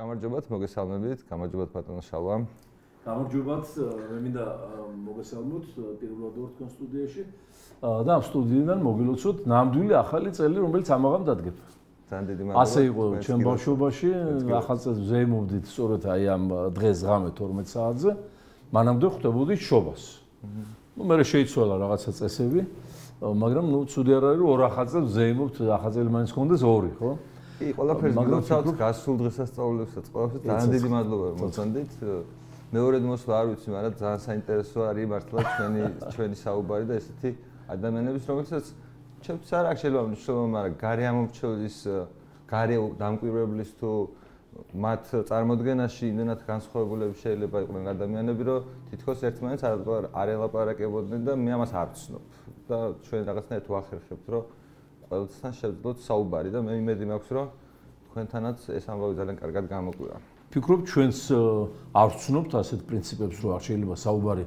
გამარჯობათ, მოგესალმებით, გამარჯობათ ბატონო შალვა. გამარჯობათ, მე მინდა მოგესალმოთ პირველად ვარ თქვენ სტუდიაში. და ამ სტუდიიდან მოგილოცოთ ნამდვილი ახალი წელი, რომელიც ამაღამ დადგება. ძალიან დიდი მადლობა. ასე იყო ჩემ ბავშვობაში, ახალ წელს ზეიმობდით სწორედ აი ამ დღეს ღამე 12 საათზე. მანამდე ხვდებოდით შობას. ну მე შეიცვალა რაღაცა წესები მაგრამ ну ცუდი არ არის რომ ორ ახალ წელს ზეიმობთ ახალ წელი მაინც გქონდეს ორი ხო კი ყველაფერს მოგცავთ გასულ დღესასწაულებსაც ყველაფერს ძალიან დიდი მადლობა მოგწონდით მეორედ მოსვლა არ ვიცი მაგრამ ძალიან საინტერესო არის მართლა ჩვენი ჩვენი საუბარი და ესეთი ადამიანების რომელსაც ჩემს არ აქვს შეიძლება მნიშვნელობა მაგრამ გარე ამომრჩევლის გარე დამკვირვებლის თუ მათ წარმოდგენაში იმენად განსხვავებულები შეიძლება იყვნენ ადამიანები რომ თითქოს ერთმანეთს არ არ ელაპარაკებოდნენ და მე ამას არ ვცნობ და ჩვენ რაღაცნაირად ვახერხებთ რომ ყველასთან შევძლოთ საუბარი და მე იმედი მაქვს რომ თქვენთანაც ეს ამბავი ძალიან კარგად გამოგვირა. ფიქრობ ჩვენს არ ვცნობთ ასეთ პრინციპებს რომ არ შეიძლება საუბარი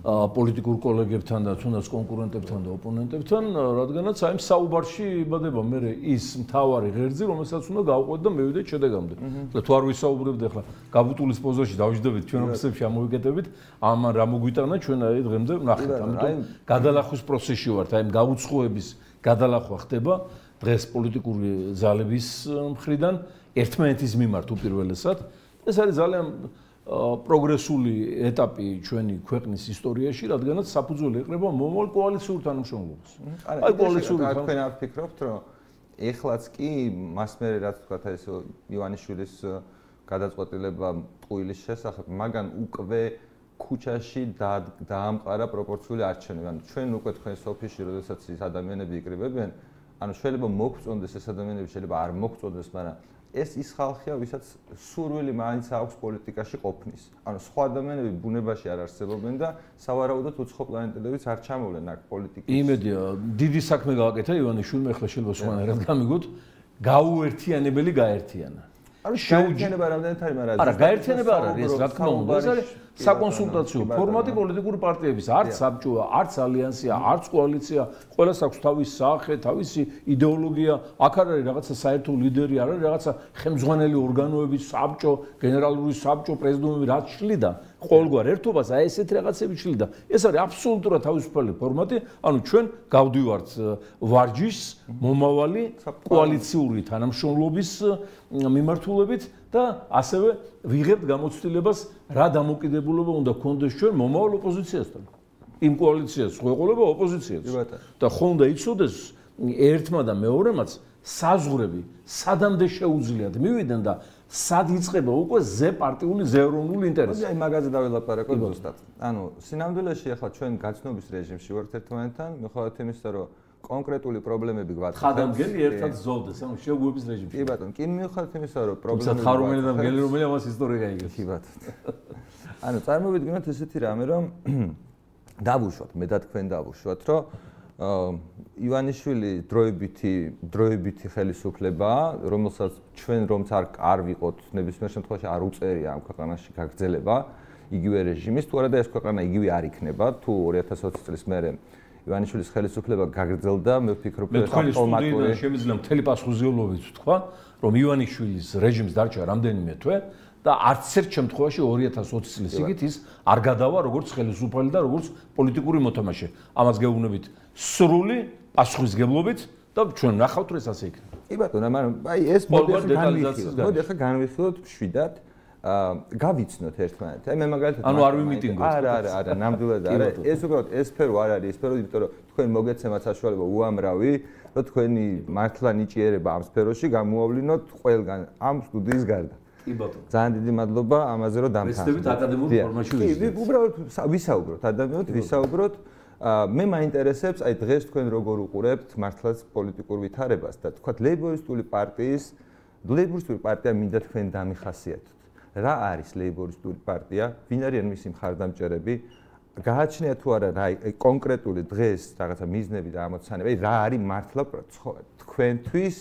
პოლიტიკურ კოლეგებთან და თუნდაც კონკურენტებთან და ოპონენტებთან, რადგანაც აი საუბარში იბადება მე ის მთავარი ღერძი, რომელსაც უნდა გავყვეთ და მევიდეთ შედეგამდე. და თუ არ ვისაუბრებთ ახლა გაბუტულის პოზოში დავждდებით ჩვენ ოფისებში ამოვიკეთებით, ამან რა მოგვიტანა ჩვენ აი დღემდე ნახეთ, ამიტომ გადალახვის პროცესში ვართ, აი გაუცხოების გადალახვა ხდება დღეს პოლიტიკური ძალების მხრიდან ერთმანეთის მიმართ უპირველესად. ეს არის ძალიან პროგრესული ეტაპი ჩვენი ქვეყნის ისტორიაში, რადგანაც საფუძველი ეყრება მომავალ კოალიციურ თანამშრომლობას. აი კოალიციური თქვენ არ ფიქრობთ, რომ ეხლაც კი მას მე რაც თქვა ეს ივანიშვილის გადაწყვეტილება ტყუილის შესახებ, მაგან უკვე ქუჩაში დაამყარა პროპორციული არჩევნები. ანუ ჩვენ უკვე თქვენ სოფიში, როდესაც ის ადამიანები იკრიბებიან, ანუ შეიძლება მოგწონდეს ეს ადამიანები, შეიძლება არ მოგწონდეს, მაგრამ ეს ის ხალხია, ვისაც სურვილი მაინც აქვს პოლიტიკაში ყოფნის. ანუ სხვა ადამიანები ბუნებაში არ არსებობენ და სავარაუდოდ უცხო პლანეტელებიც არ ჩამოვლენ აქ პოლიტიკაში. იმედია, დიდი საქმე გააკეთა ივანიშვილმა, ახლა შეიძლება სხვანაირად გამიგოთ, გაუერთიანებელი გაერთიანა. არ შეუჯნება რამდენად არის, მაგრამ არა, გაერთიანება არ არის, რა თქმა უნდა, ეს არის საკონსულტაციო ფორმატი პოლიტიკური პარტიების, არც საბჭოა, არც ალიანსია, არც კოალიცია, ყველას აქვს თავისი საახე, თავისი идеოლოგია, აქ არ არის რაღაცა საერთო ლიდერი, არ არის რაღაცა ხელმძღვანელი ორგანოების საბჭო, გენერალური საბჭო, პრეზიდიუმი რაც შლიდა. ყოველგვარ ერთობას აი ესეთ რაღაცები შლიდა. ეს არის აბსოლუტურად თავისუფალი ფორმატი, ანუ ჩვენ გავდივართ ვარჯიშს მომავალი კოალიციური თანამშრომლობის მიმართულებით და ასევე ვიღებთ გამოცდილებას რა დამოკიდებულება უნდა გქონდეს ჩვენ მომავალ ოპოზიციასთან. იმ კოალიციას შეყოლება ოპოზიციას. და ხონდა იცოდეს ერთმა და მეორემაც საზღვრები სადამდე შეუძლიათ მივიდნენ და სად იწება უკვე ზე პარტიული ზე ეროვნული ინტერესი. აი მაგაზე დაველაპარაკოთ ზუსტად. ანუ სინამდვილეში ახლა ჩვენ გაცნობის რეჟიმში ვართ ერთმანეთთან, მიუხედავად იმისა, რომ კონკრეტული პრობლემები გვაქვს. ხადამგელი ერთად ზოლდეს, ანუ შეგუების რეჟიმში. კი ბატონო, კი მიუხედავად იმისა, რომ პრობლემები გვაქვს. ხარუმელი და მგელი რომელიც ამას ისტორია გაიგებს. კი ბატონო. ანუ წარმოვიდგინოთ ესეთი რამე, რომ დავუშვათ, მე და თქვენ დავუშვათ, რომ ივანიშვილი დროებითი დროებითი ხელისუფლება, რომელსაც ჩვენ რომც არ არ ვიყოთ ნებისმიერ შემთხვევაში არ უწერია ამ ქვეყანაში გაგრძელება იგივე რეჟიმის, თუ არა და ეს ქვეყანა იგივე არ იქნება, თუ 2020 წლის მერე ივანიშვილის ხელისუფლება გაგრძელდა, მე ვფიქრობ, რომ ავტომატურად შემიძლია მთელი პასუხისმგებლობით ვთქვა, რომ ივანიშვილის რეჟიმს დარჩა რამდენიმე თვე და არც ერთ შემთხვევაში 2020 წლის იგით ის არ გადავა როგორც ხელისუფალი და როგორც პოლიტიკური მოთამაშე. ამას გეუბნებით სრული პასუხისმგებლობით და ჩვენ ნახავთ რომ ეს ასე იქნება. კი ბატონო, მაგრამ აი ეს მოდი ახლა განვიხილოთ. მოდი ახლა განვიხილოთ შვიდად. აა გავიცნოთ ერთმანეთს. აი მე მაგალითად ანუ არ ვიმიტინგოთ. არა, არა, არა, ნამდვილად არა. ეს უბრალოდ ეს სფერო არ არის, სფერო, იმიტომ რომ თქვენ მოგეცემათ საშუალება უამრავი, რომ თქვენი მართლა ნიჭიერება ამ სფეროში გამოავლინოთ ყველგან ამ სტუდიის გარდა. კი ბატონო. ძალიან დიდი მადლობა ამაზე რომ დამთავრდა. ვესწრებით აკადემიურ ფორმაში ვიზრდით. კი, უბრალოდ ვისაუბროთ ადამიანთ, ვისაუბროთ. აა მე მაინტერესებს აი დღეს თქვენ როგორ უყურებთ მართლაც პოლიტიკურ ვითარებას და თქვა ლეიბორისტული პარტიის ლეიბორისტული პარტია მინდა თქვენ დამიხასიათოთ. რა არის ლეიბორისტული პარტია, ვინ არიან მისი მხარდამჭერები, გააჩნია თუ არა რა კონკრეტული დღეს რაღაცა მიზნები და ამოცანები, რა არის მართლა თქვენთვის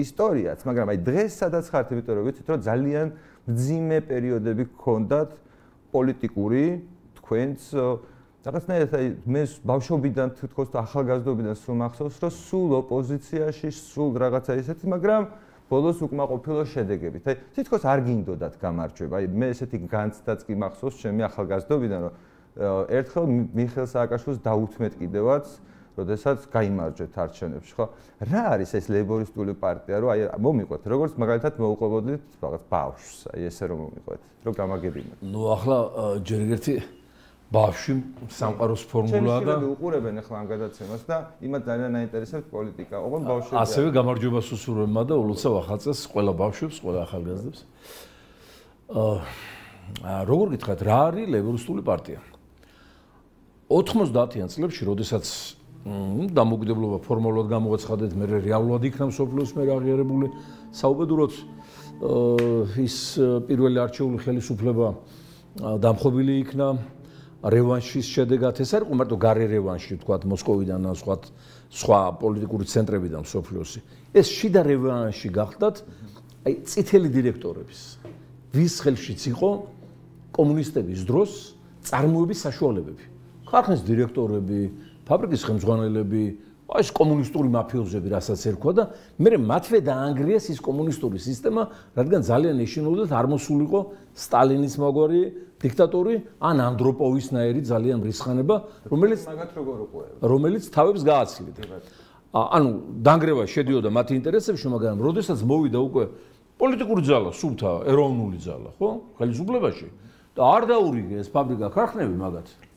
ისტორიაც, მაგრამ აი დღეს სადაც ხართ, იმიტომ რომ ვიცით რომ ძალიან ძიმე პერიოდები გქონდათ პოლიტიკური თქვენს რაღაცნაირად აი მე ბავშვობიდან თვითონ ახალგაზრდობიდან სულ მახსოვს რომ სულ ოპოზიციაში, სულ რაღაცა ისეთი, მაგრამ ბოლოს უკმაყოფილო შედეგებით. აი, თითქოს არ გინდოდათ გამარჯვება. აი, მე ესეთი განცდაც კი მახსოვს ჩემი ახალგაზრდობიდან, რომ ერთხელ მიხელ სააკაშვილს დაუთმეთ კიდევაც, როდესაც გამოიმარჯვეთ არჩევნებში, ხო? რა არის ეს ლეიბორისტული პარტია, რომ აი მომიყვეთ, როგორც მაგალითად მოუყობოდით რაღაც ბავშვს, აი ესე რომ მომიყვეთ, რომ გამაგებინოთ. ნუ ახლა ჯერ ერთი ბავშვი სამყაროს ფორმულაა და უყურებენ ახლა ამ გადაცემას და იმათ ძალიან აინტერესებს პოლიტიკა. ოღონდ ბავშვები ასევე გამარჯვებას უსურვებმა და ულოცავ ახალწელს ყველა ბავშვებს, ყველა ახალგაზრდებს. აა როგორ გითხრათ, რა არის ლეიბორისტული პარტია? 90-იან წლებში, როდესაც დამოუკიდებლობა ფორმალურად გამოაცხადეთ, მე რეალურად იქნა სოფლოს მე აღიარებული საუბედუროთ ის პირველი არჩეული ხელისუფლება დამხობილი იქნა რევანშის შედეგად ეს არის მარტო გარე რევანში თქვა მოსკოვიდან ან სხვა სხვა პოლიტიკური ცენტრებიდან სოფლიოსი ეს შიდა რევანში გახდათ აი წითელი დირექტორების. ვის ხელშიც იყო კომუნისტების დროს წარმოების საშუალებები. ხარხნის დირექტორები ფაბრიკის ხელმძღვანელები, ეს კომუნისტური მაფიოზები, რასაც ერქვა და მე მათვე დაანგრიეს ის კომუნისტური სისტემა, რადგან ძალიან ეშინოდათ არ მოსულიყო სტალინის მაგვარი დიქტატორი ან ანდროპოვისნაირი ძალიან რისხანება, რომელიც მაგათ როგორ უყურებ? რომელიც თავებს გააცილიდა. ანუ დაანგრევა შედიოდა მათ ინტერესებში, მაგრამ როდესაც მოვიდა უკვე პოლიტიკური ძალა, სულთა ეროვნული ძალა, ხო? ხელისუფლებაში და არ დაურიგე ეს ფაბრიკა ქარხნები მაგათ.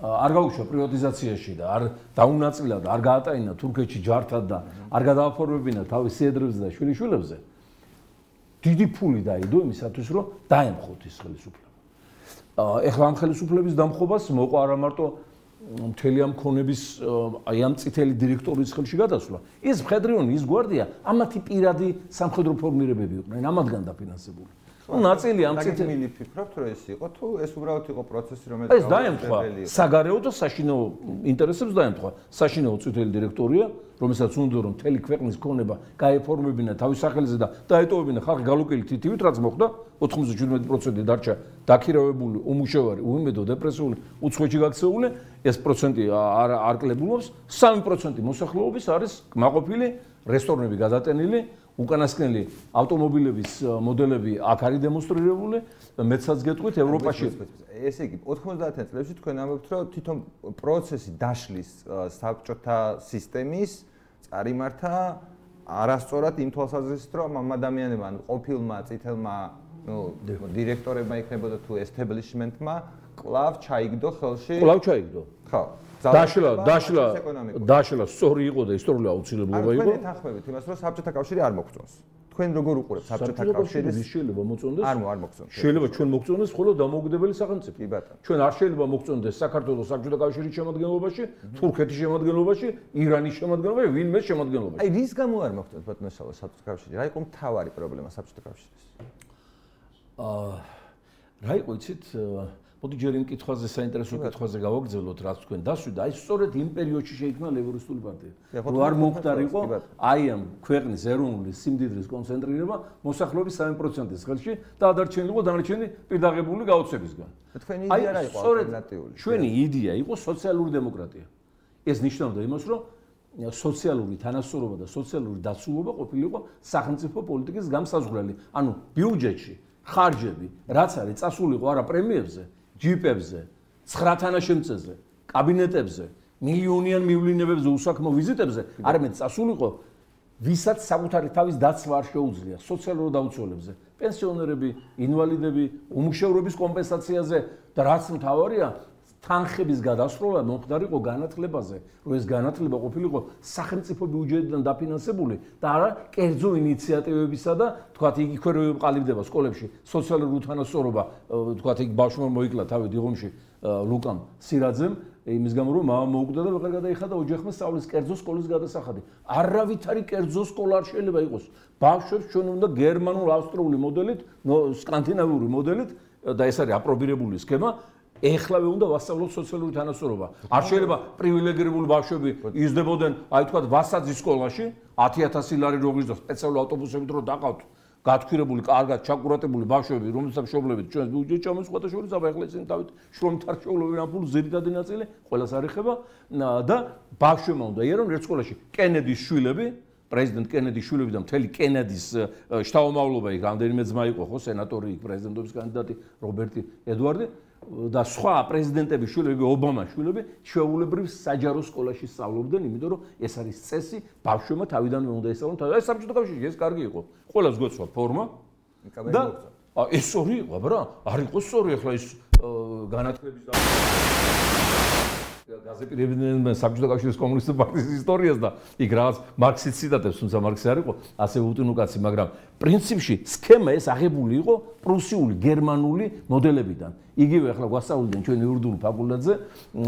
არ გაუშვა პრივატიზაციაში და არ დაუნაწილა და არ გაატაინა თურქეთში ჯართად და არ გადააფორმებინა თავის სიედრებზე და შვილიშვილებზე დიდი ფული დაიდო იმისათვის რომ დაემხოთ ის ხელისუფლება. ეხლა ამ ხელისუფლების დამხობას მოყვა არა მარტო მთელი ამ ქონების აი ამ წითელი დირექტორის ხელში გადასვლა. ის მხედრიონი, ის გვარდია, ამათი პირადი სამხედრო ფორმირებები იყვნენ, ამათგან დაფინანსებული. Ну ნაწილი ამ წითელი მილი ფიქრობთ რომ ეს იყო თუ ეს უბრალოდ იყო პროცესი რომელიც ეს დაემთხვა საგარეო და საშინაო ინტერესებს დაემთხვა საშინაო წითელი დირექტორია რომელსაც უნდა რომ მთელი ქვეყნის ქონება გაეფორმებინა თავის სახელზე და დაეტოვებინა ხალხი გალუკილი თითივით რაც მოხდა 97% დარჩა დაქირავებული უმუშევარი უიმედო დეპრესიული უცხოეთში გაქცეული ეს პროცენტი არ არ კლებულობს 3% მოსახლეობის არის მაყოფილი რესტორნები გადატენილი უკანასკნელი ავტომობილების მოდელები აქ არის დემონსტრირებული მეცაც გეტყვით ევროპაში ესე იგი 90-იან წლებში თქვენ ამბობთ რომ თვითონ პროცესი დაშლის საბჭოთა სისტემის წარიმართა არასწორად იმ თვალსაზრისით რომ ამ ადამიანებმა ან ყოფილმა წითელმა ნუ დირექტორებმა იქნებოდა თუ establishment-მა კლავ ჩაიგდო ხელში კლავ ჩაიგდო? ხო დაშლა დაშლა დაშლა სწორი იყო და ისტორიული აუცილებლობა იყო. თქვენ ეთანხმებით იმას, რომ საბჭოთა კავშირი არ მოგწონს. თქვენ როგორ უყურებთ საბჭოთა კავშირის? შეიძლება მოწონდეს? არ არ მოგწონს. შეიძლება ჩვენ მოგწონდეს ხოლო დამოუკიდებელი სახელმწიფო. კი ბატონო. ჩვენ არ შეიძლება მოგწონდეს საქართველოს საბჭოთა კავშირის შემადგენლობაში, თურქეთის შემადგენლობაში, ირანის შემადგენლობაში, ვინმეს შემადგენლობაში. აი რის გამო არ მოგწონს ბატონო საბჭოთა კავშირი? რა იყო მთავარი პრობლემა საბჭოთა კავშირის? აა რა იყო იცით მოდი ჯერ იმ კითხვაზე საინტერესო კითხვაზე გავაგრძელოთ, რაც თქვენ დასვიდა. აი სწორედ იმ პერიოდში შეიქმნა ლეიბორისტული პარტია. რო არ მოხდარიყო აი ამ ქვეყნის ეროვნული სიმდიდრის კონცენტრირება მოსახლეობის 3%-ის ხელში და ადარჩენილიყო დანარჩენი პირდაღებული გაოცებისგან. თქვენი იდეა რა იყო ალტერნატიული? ჩვენი იდეა იყო სოციალური დემოკრატია. ეს ნიშნავდა იმას, რომ სოციალური თანასწორობა და სოციალური დაცულობა ყოფილიყო სახელმწიფო პოლიტიკის გამსაზღვრელი. ანუ ბიუჯეტში ხარჯები, რაც არის წასულიყო არა პრემიებზე, ჯიპებზე, ცხრა თანაშემწეზე, კაბინეტებზე, მილიონიან მივლინებებზე, უსაქმო ვიზიტებზე, არამედ წასულიყო ვისაც საკუთარი თავის დაცვა არ შეუძლია. სოციალურ დაუცველებზე, პენსიონერები, ინვალიდები, უმუშევრობის კომპენსაციაზე. და რაც მთავარია, თანხების გადასროლა მომხდარიყო განათლებაზე, რომ ეს განათლება ყოფილიყო სახელმწიფო ბიუჯეტიდან დაფინანსებული და არა კერძო ინიციატივებისა და თქვათ იგი ქვე ყალიბდება სკოლებში სოციალური უთანასწორობა, თქვათ იგი ბავშვმა მოიკლა თავი დიღომში ლუკამ სირაძემ იმის გამო რომ მამა მოუკვდა და ვეღარ გადაიხადა ოჯახმა სწავლის კერძო სკოლის გადასახადი. არავითარი კერძო სკოლა არ შეიძლება იყოს. ბავშვებს ჩვენ უნდა გერმანულ ავსტრიული მოდელით, სკანდინავიური მოდელით და ეს არის აპრობირებული სქემა ეხლავე უნდა ვასწავლოთ სოციალური თანასწორობა. არ შეიძლება პრივილეგირებული ბავშვები იზრდებოდნენ, აი თქვა ვასაძის სკოლაში 10000 ლარი როგის და სპეციალური ავტობუსებით რო დაყავთ გათქვირებული, კარგად ჩაკურატებული ბავშვები, რომელსაც მშობლებით ჩვენს ბიუჯეტში ჩამოსყვათ და შორის აბა ეხლა ისინი დავით შრომით არ შეულობენ ამ ფულს ზედიტადი ნაწილი, ყველას არ ეხება და ბავშვებმა უნდა იერონ ერთ სკოლაში კენედის შვილები პრეზიდენტ კენედის შვილები და მთელი კენედის შთამომავლობა იქ რამდენიმე ძმა იყო ხო სენატორი იქ პრეზიდენტობის კანდიდატი რობერტი ედვარდი და სხვა პრეზიდენტების შვილები ობამას შვილები შეუულებრივ საჯარო სკოლაში სწავლობდნენ იმიტომ რომ ეს არის წესი ბავშვებმა თავიდანვე უნდა ესწავლონ ეს საბჭოთა კავშირში ეს კარგი იყო. ყველას გვეცვა ფორმა. და ეს ორი იყო ბრა არ იყო სწორი ახლა ის განათლების და გაზეპირებდნენ საბჭოთა კავშირის კომუნისტური პარტიის ისტორიას და იქ რაღაც მარქსის ციტატებს, თუმცა მარქსი არ იყო ასე უტინო კაცი, მაგრამ პრინციპში სქემა ეს აღებული იყო პრუსიული, გერმანული მოდელებიდან. იგივე ახლა გვასწავლდნენ ჩვენი ურდულ ფაკულტეტზე,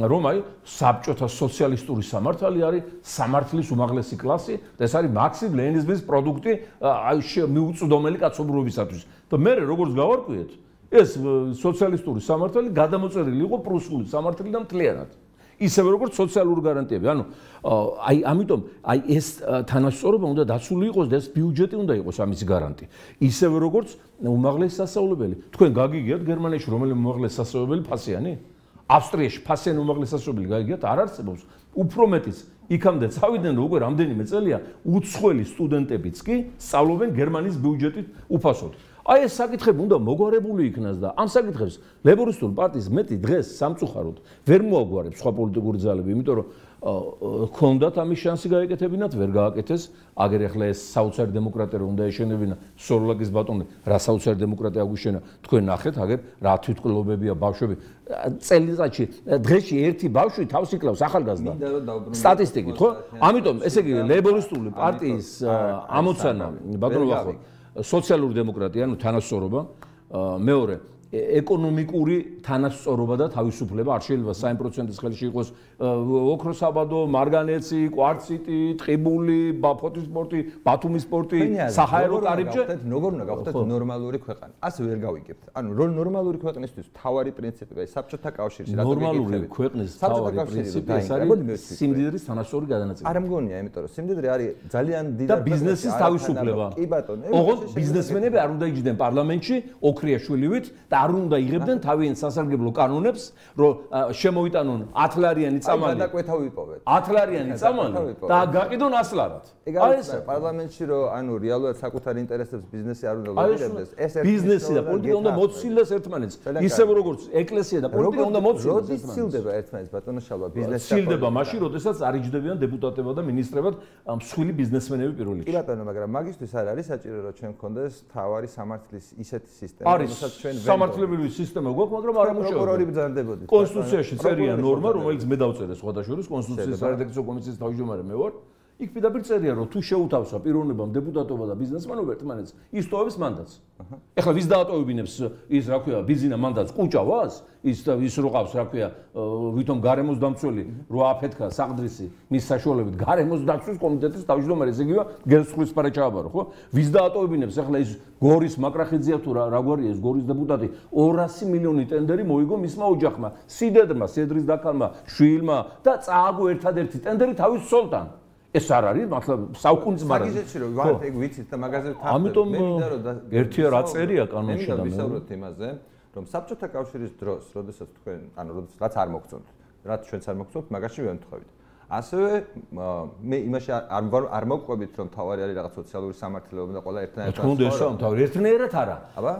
რომ აი საბჭოთა სოციალისტური სამართალი არის სამართლის უმაღლესი კლასი და ეს არის მარქსის ლენინიზმის პროდუქტი აი მიუწვდომელი კაცობრიობისათვის. და მე როგორც გავარკვიეთ ეს სოციალისტური სამართალი გადამოწერილი იყო პრუსული სამართლიდან მთლიანად. ისევე როგორც სოციალური გარანტიები. ანუ აი ამიტომ აი ეს თანასწორობა უნდა დაცული იყოს და ეს ბიუჯეტი უნდა იყოს ამის გარანტი. ისევე როგორც უმაღლესი სასწავლებელი. თქვენ გაგიგიათ გერმანიაში რომელი უმაღლესი სასწავლებელი ფასიანი? ავსტრიაში ფასიანი უმაღლესი სასწავლებელი გაგიგიათ? არ არსებობს. უფრო მეტიც იქამდე წავიდნენ უკვე რამდენიმე წელია უცხოელი სტუდენტებიც კი სწავლობენ გერმანიის ბიუჯეტით უფასოდ. აი ეს საკითხები უნდა მოგვარებული იქნას და ამ საკითხებს ლებორისტული პარტიის მეტი დღეს სამწუხაროდ ვერ მოაგვარებს სხვა პოლიტიკური ძალები, იმიტომ რომ ქონდათ ამის შანსი გაეკეთებინათ, ვერ გააკეთეს. აგერ ახლა ეს საოცარი დემოკრატია რომ უნდა ეშენებინა სოროლაკის ბატონი, რა საოცარი დემოკრატია აგვიშენა, თქვენ ნახეთ, აგერ რა თვითკვლობებია ბავშვები. წელიწადში დღეში ერთი ბავშვი თავს იკლავს ახალგაზრდა. სტატისტიკით, ხო? ამიტომ ესე იგი ლებორისტული პარტიის ამოცანა ბატონო ვახო სოციალური დემოკრატია, ანუ თანასწორობა, მეორე ეკონომიკური თანასწორობა და თავისუფლება არ შეიძლება 100%-ის ხელში იყოს ოქროსაბადო, მარგანეცი, კვარციტი, ტყიბული, ბაფოთის სპორტი, ბათუმის სპორტი, საჰაერო კარიბჭე. როგორ უნდა გავხდეთ ნორმალური ქვეყანა? ასე ვერ გავიგებთ. ანუ ნორმალური ქვეყნისთვის თავარი პრინციპია საბჭოთა კავშირში რატომ იგივე? ნორმალური ქვეყნის თავარი პრინციპი ეს არის სიმდიდრის თანასწორი გადანაწილება. არ მგონია, იმიტომ რომ სიმდიდრე არის ძალიან დიდი და ბიზნესის თავისუფლება. კი ბატონო. ოღონდ ბიზნესმენები არ უნდა იჯდნენ პარლამენტში ოქრიაშვილივით და არ უნდა იღებდნენ თავიანთ სასარგებლო კანონებს, რომ შემოიტანონ 10 ლარიანი წამალი. აი გადაკვეთა ვიპოვეთ. 10 ლარიანი წამალი და გაყიდონ 100 ლარად. აი ეს პარლამენტში რომ ანუ რეალურად საკუთარ ინტერესებს ბიზნესი არ უნდა ლოგირებდეს, ეს ბიზნესი და პოლიტიკა უნდა მოცილდეს ერთმანეთს. ისევ როგორც ეკლესია და პოლიტიკა უნდა მოცილდეს ერთმანეთს. როდის ცილდება ერთმანეთს ბატონო შალვა ბიზნესი? ცილდება მაშინ, როდესაც არ იჯდებიან დეპუტატებად და მინისტრებად მსხვილი ბიზნესმენები პირველ რიგში. კი ბატონო, მაგრამ მაგისტვის არ არის საჭირო რომ ჩვენ გქონდეს თავარი სამართლის ისეთი სისტემა, რომელსაც ჩვენ ვერ სამართლებრივი სისტემა გვაქვს, მაგრამ არ ამუშავებს. პროკურორი ბრძანდებოდი. კონსტიტუციაში წერია ნორმა, რომელიც მე დავწერე სხვადასხვა შორის კონსტიტუციის სარედაქციო კომისიის თავმჯდომარე მე ვარ. იქ პირდაპირ წერია, რომ თუ შეუთავსა პიროვნებამ დეპუტატობა და ბიზნესმენობა ერთმანეთს, ის ტოვებს მანდატს. ეხლა ვის დაატოვებინებს ის, რა ქვია, ბიზნესა მანდატს ყუჭავას? ის ის როყავს, რა ქვია, ვითომ გარემოს დამცველი რო აფეთქა საყდრისი მის საშუალებით გარემოს დაცვის კომიტეტის თავმჯდომარე, ესე იგივე გესხვის პარეჭააბარო, ხო? ვის დაატოვებინებს ეხლა ის გორის მაკრახიძია თუ რა გვარია ეს გორის დეპუტატი 200 მილიონი ტენდერი მოიგო მისმა ოჯახმა, სიდედრმა, სედრის დაკალმა, შვილმა და წააგო ერთადერთი ტენდერი თავის სოლთან. ეს არ არის მართლა საუკუნეც მაგრამ მაგიზეცი რომ ვარ ეგ ვიცით და მაგაზე თავს ამიტომ მე რომ ერთია რა წერია კანონში და მე ვისაუბროთ იმაზე რომ საბჭოთა კავშირის დროს როდესაც თქვენ ანუ როდესაც არ მოგწონთ რაც ჩვენც არ მოგწონთ მაგაში ვემთხვევით. ასევე მე იმაში არ ვარ არ მოგყვებით რომ თავარი არის რაღაც სოციალური სამართლებობა და ყველა ერთნაირად თქო უნდა ესა თავი ერთნაირად არა. აბა?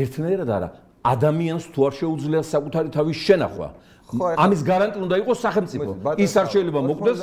ერთნაირად არა. ადამიანს თუ არ შეუძლია საკუთარი თავის შენახვა ამის გარანტი უნდა იყოს სახელმწიფო. ის არ შეიძლება მოხდეს,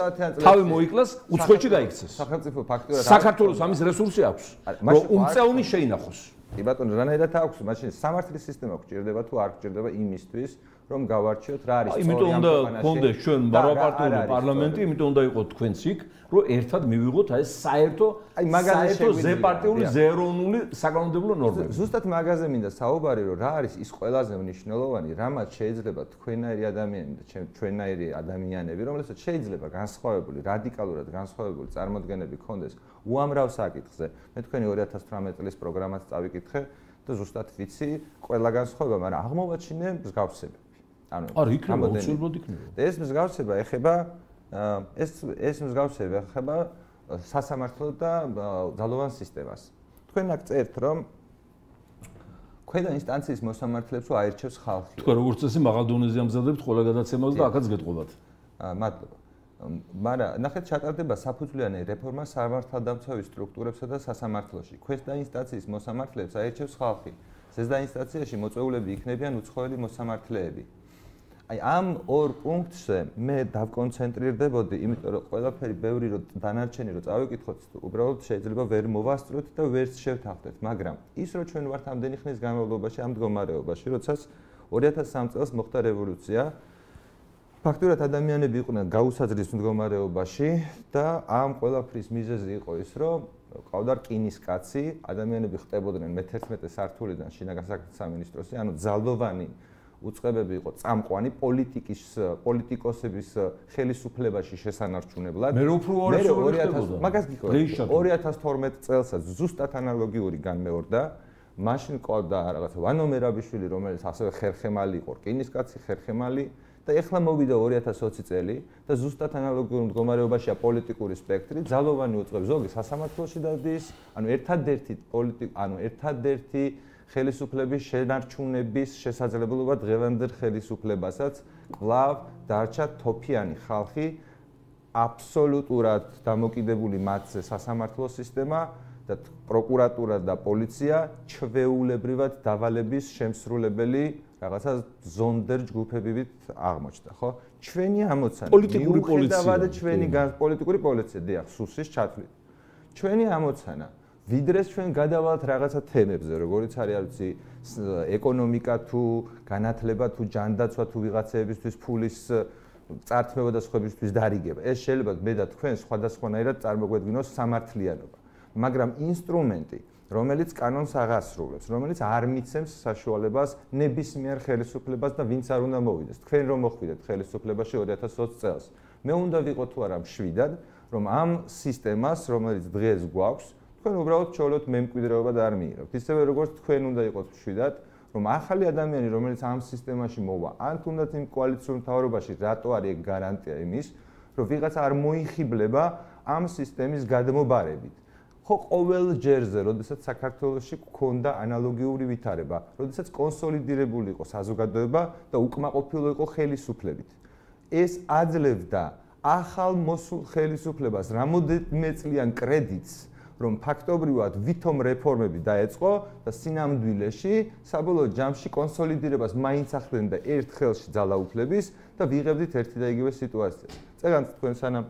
თავი მოიკლას, უცხოეთში გაიქცეს. სახელმწიფო ფაქტურად საქართველოს ამის რესურსი აქვს. რომ უმწევნი შეინახოს. კი ბატონო, რანაირად აქვს, მაშინ სამართლის სისტემა გჭირდება თუ არ გჭირდება იმისთვის, რომ გავარჩიოთ რა არის სწორი ამ ქვეყანაში. იმიტომ უნდა გქონდეს ჩვენ ბარბაპარტიული პარლამენტი, იმიტომ უნდა იყოს თქვენც იქ, რომ ერთად მივიღოთ აი საერთო აი მაგაზე ზეპარტიული ზერონული საკანონმდებლო ნორმები. ზუსტად მაგაზე მინდა საუბარი, რომ რა არის ის ყველაზე მნიშვნელოვანი, რამაც შეიძლება თქვენაირი ადამიანები და ჩვენაირი ადამიანები, რომელსაც შეიძლება განსხვავებული, რადიკალურად განსხვავებული წარმოდგენები ქონდეს უამრავ საკითხზე. მე თქვენი 2018 წლის პროგრამას წავიკითხე და ზუსტად ვიცი ყველა განსხვავება, მაგრამ აღმოვაჩინე მსგავსები. ანუ არ იქნება უცილებლად იქნება. ეს მსგავსება ეხება ეს ეს მსგავსება ეხება სასამართლო და ძალოვან სისტემას. თქვენ აქ წერთ რომ ქვედა ინსტანციის მოსამართლეებს აირჩევს ხალხი. თქვენ როგორც წესი მაღალ დონეზე ამზადებთ ყველა გადაცემას და აქაც გეტყობათ. მადლობა. მაგრამ ნახეთ ჩატარდება საფუძვლიანი რეფორმა სამართალდამცავი სტრუქტურებსა და სასამართლოში. ქვედა ინსტანციის მოსამართლეებს აერჩევს ხალხი. ზედა ინსტანციაში მოწვეულები იქნებიან უცხოელი მოსამართლეები. აი ამ ორ პუნქტზე მე დავკონცენტრირდებოდი, იმიტომ რომ ყველაფერი ბევრი რო დანარჩენი რო წავიკითხოთ, უბრალოდ შეიძლება ვერ მოვასწროთ და ვერ შევთანხმდეთ, მაგრამ ის რო ჩვენ ვართ ამდენი ხნის განმავლობაში ამ მდგომარეობაში, როდესაც 2003 წელს მოხდა რევოლუცია, ფაქტურად ადამიანები იყვნენ გაუსაძრის მდგომარეობაში და ამ ყველაფრის მიზეზი იყო ის, რომ ყავდა რკინის კაცი, ადამიანები ხტებოდნენ მე-11 სართულიდან შინაგან საქმეთა სამინისტროსი, ანუ ძალდოვანი უწყებები იყო წამყვანი პოლიტიკის პოლიტიკოსების ხელისუფლებაში შესანარჩუნებლად. მე უფრო 2000 მაგას გიქონა 2012 წელსაც ზუსტად ანალოგიური განმეორდა. მაშინ ყავდა რაღაცა ვანო მერაბიშვილი, რომელიც ასევე ხერხემალი იყო, რკინის კაცი ხერხემალი. და ეხლა მოვიდა 2020 წელი და ზუსტად ანალოგიურ მდგომარეობაშია პოლიტიკური სპექტრი, ძალოვანი უწყებს ზოგი სასამართლოში დადის, ანუ ერთადერთი პოლიტიკ, ანუ ერთადერთი ხელისუფლების შენარჩუნების შესაძლებლობა დღევანდელ ხელისუფლებასაც კლავ დარჩა თოფიანი ხალხი აბსოლუტურად დამოკიდებული მათზე სასამართლო სისტემა და პროკურატურა და პოლიცია ჩვეულებრივად დავალების შემსრულებელი რაღაცა ზონდერ ჯგუფებივით აღმოჩნდა, ხო? ჩვენი ამოცანა პოლიტიკური პოლიცია და ჩვენი პოლიტიკური პოლიცია, დიახ, სუსის ჩათვლით. ჩვენი ამოცანა ვიდრეს ჩვენ გადავალთ რაღაცა თემებზე, როგორიც არის, არ ვიცი, ეკონომიკა თუ განათლება თუ ჯანდაცვა თუ ვიღაცეებისთვის ფულის წართმევა და სხვებისთვის დარიგება. ეს შეიძლება მე და თქვენ სხვადასხვანაირად წარმოგვედგინოს სამართლიანობა. მაგრამ ინსტრუმენტი რომელიც კანონს აღასრულებს, რომელიც არ მიცემს საშუალებას ნებისმიერ ხელისუფლებას და ვინც არ უნდა მოვიდეს. თქვენ რომ მოხვიდეთ ხელისუფლებაში 2020 წელს, მე უნდა ვიყო თუ არა მშვიდად, რომ ამ სისტემას, რომელიც დღეს გვაქვს, თქვენ უბრალოდ ჩოლოთ მემკვიდრეობა და არ მიიღებთ. ისევე როგორც თქვენ უნდა იყოთ მშვიდად, რომ ახალი ადამიანი, რომელიც ამ სისტემაში მოვა, ან თუნდაც იმ კოალიციურ მთავრობაში, რატო არის გარანტია იმის, რომ ვიღაც არ მოიხიბლება ამ სისტემის გადმობარებით. ხო ყოველ ჯერზე, როდესაც საქართველოსში გქონდა ანალოგიური ვითარება, როდესაც კონსოლიდირებული იყო საზოგადოება და უკმაყოფილო იყო ხელისუფლებით. ეს აძლევდა ახალ მოსულ ხელისუფლებას რამოდენიმე წლიან კრედიტს, რომ ფაქტობრივად ვითომ რეფორმები დაეწყო და სინამდვილეში საბოლოო ჯამში კონსოლიდირებას მაინც ახდენ და ერთ ხელში ძალაუფლების და ვიღებდით ერთი და იგივე სიტუაციას. წეგანთ თქვენ სანამ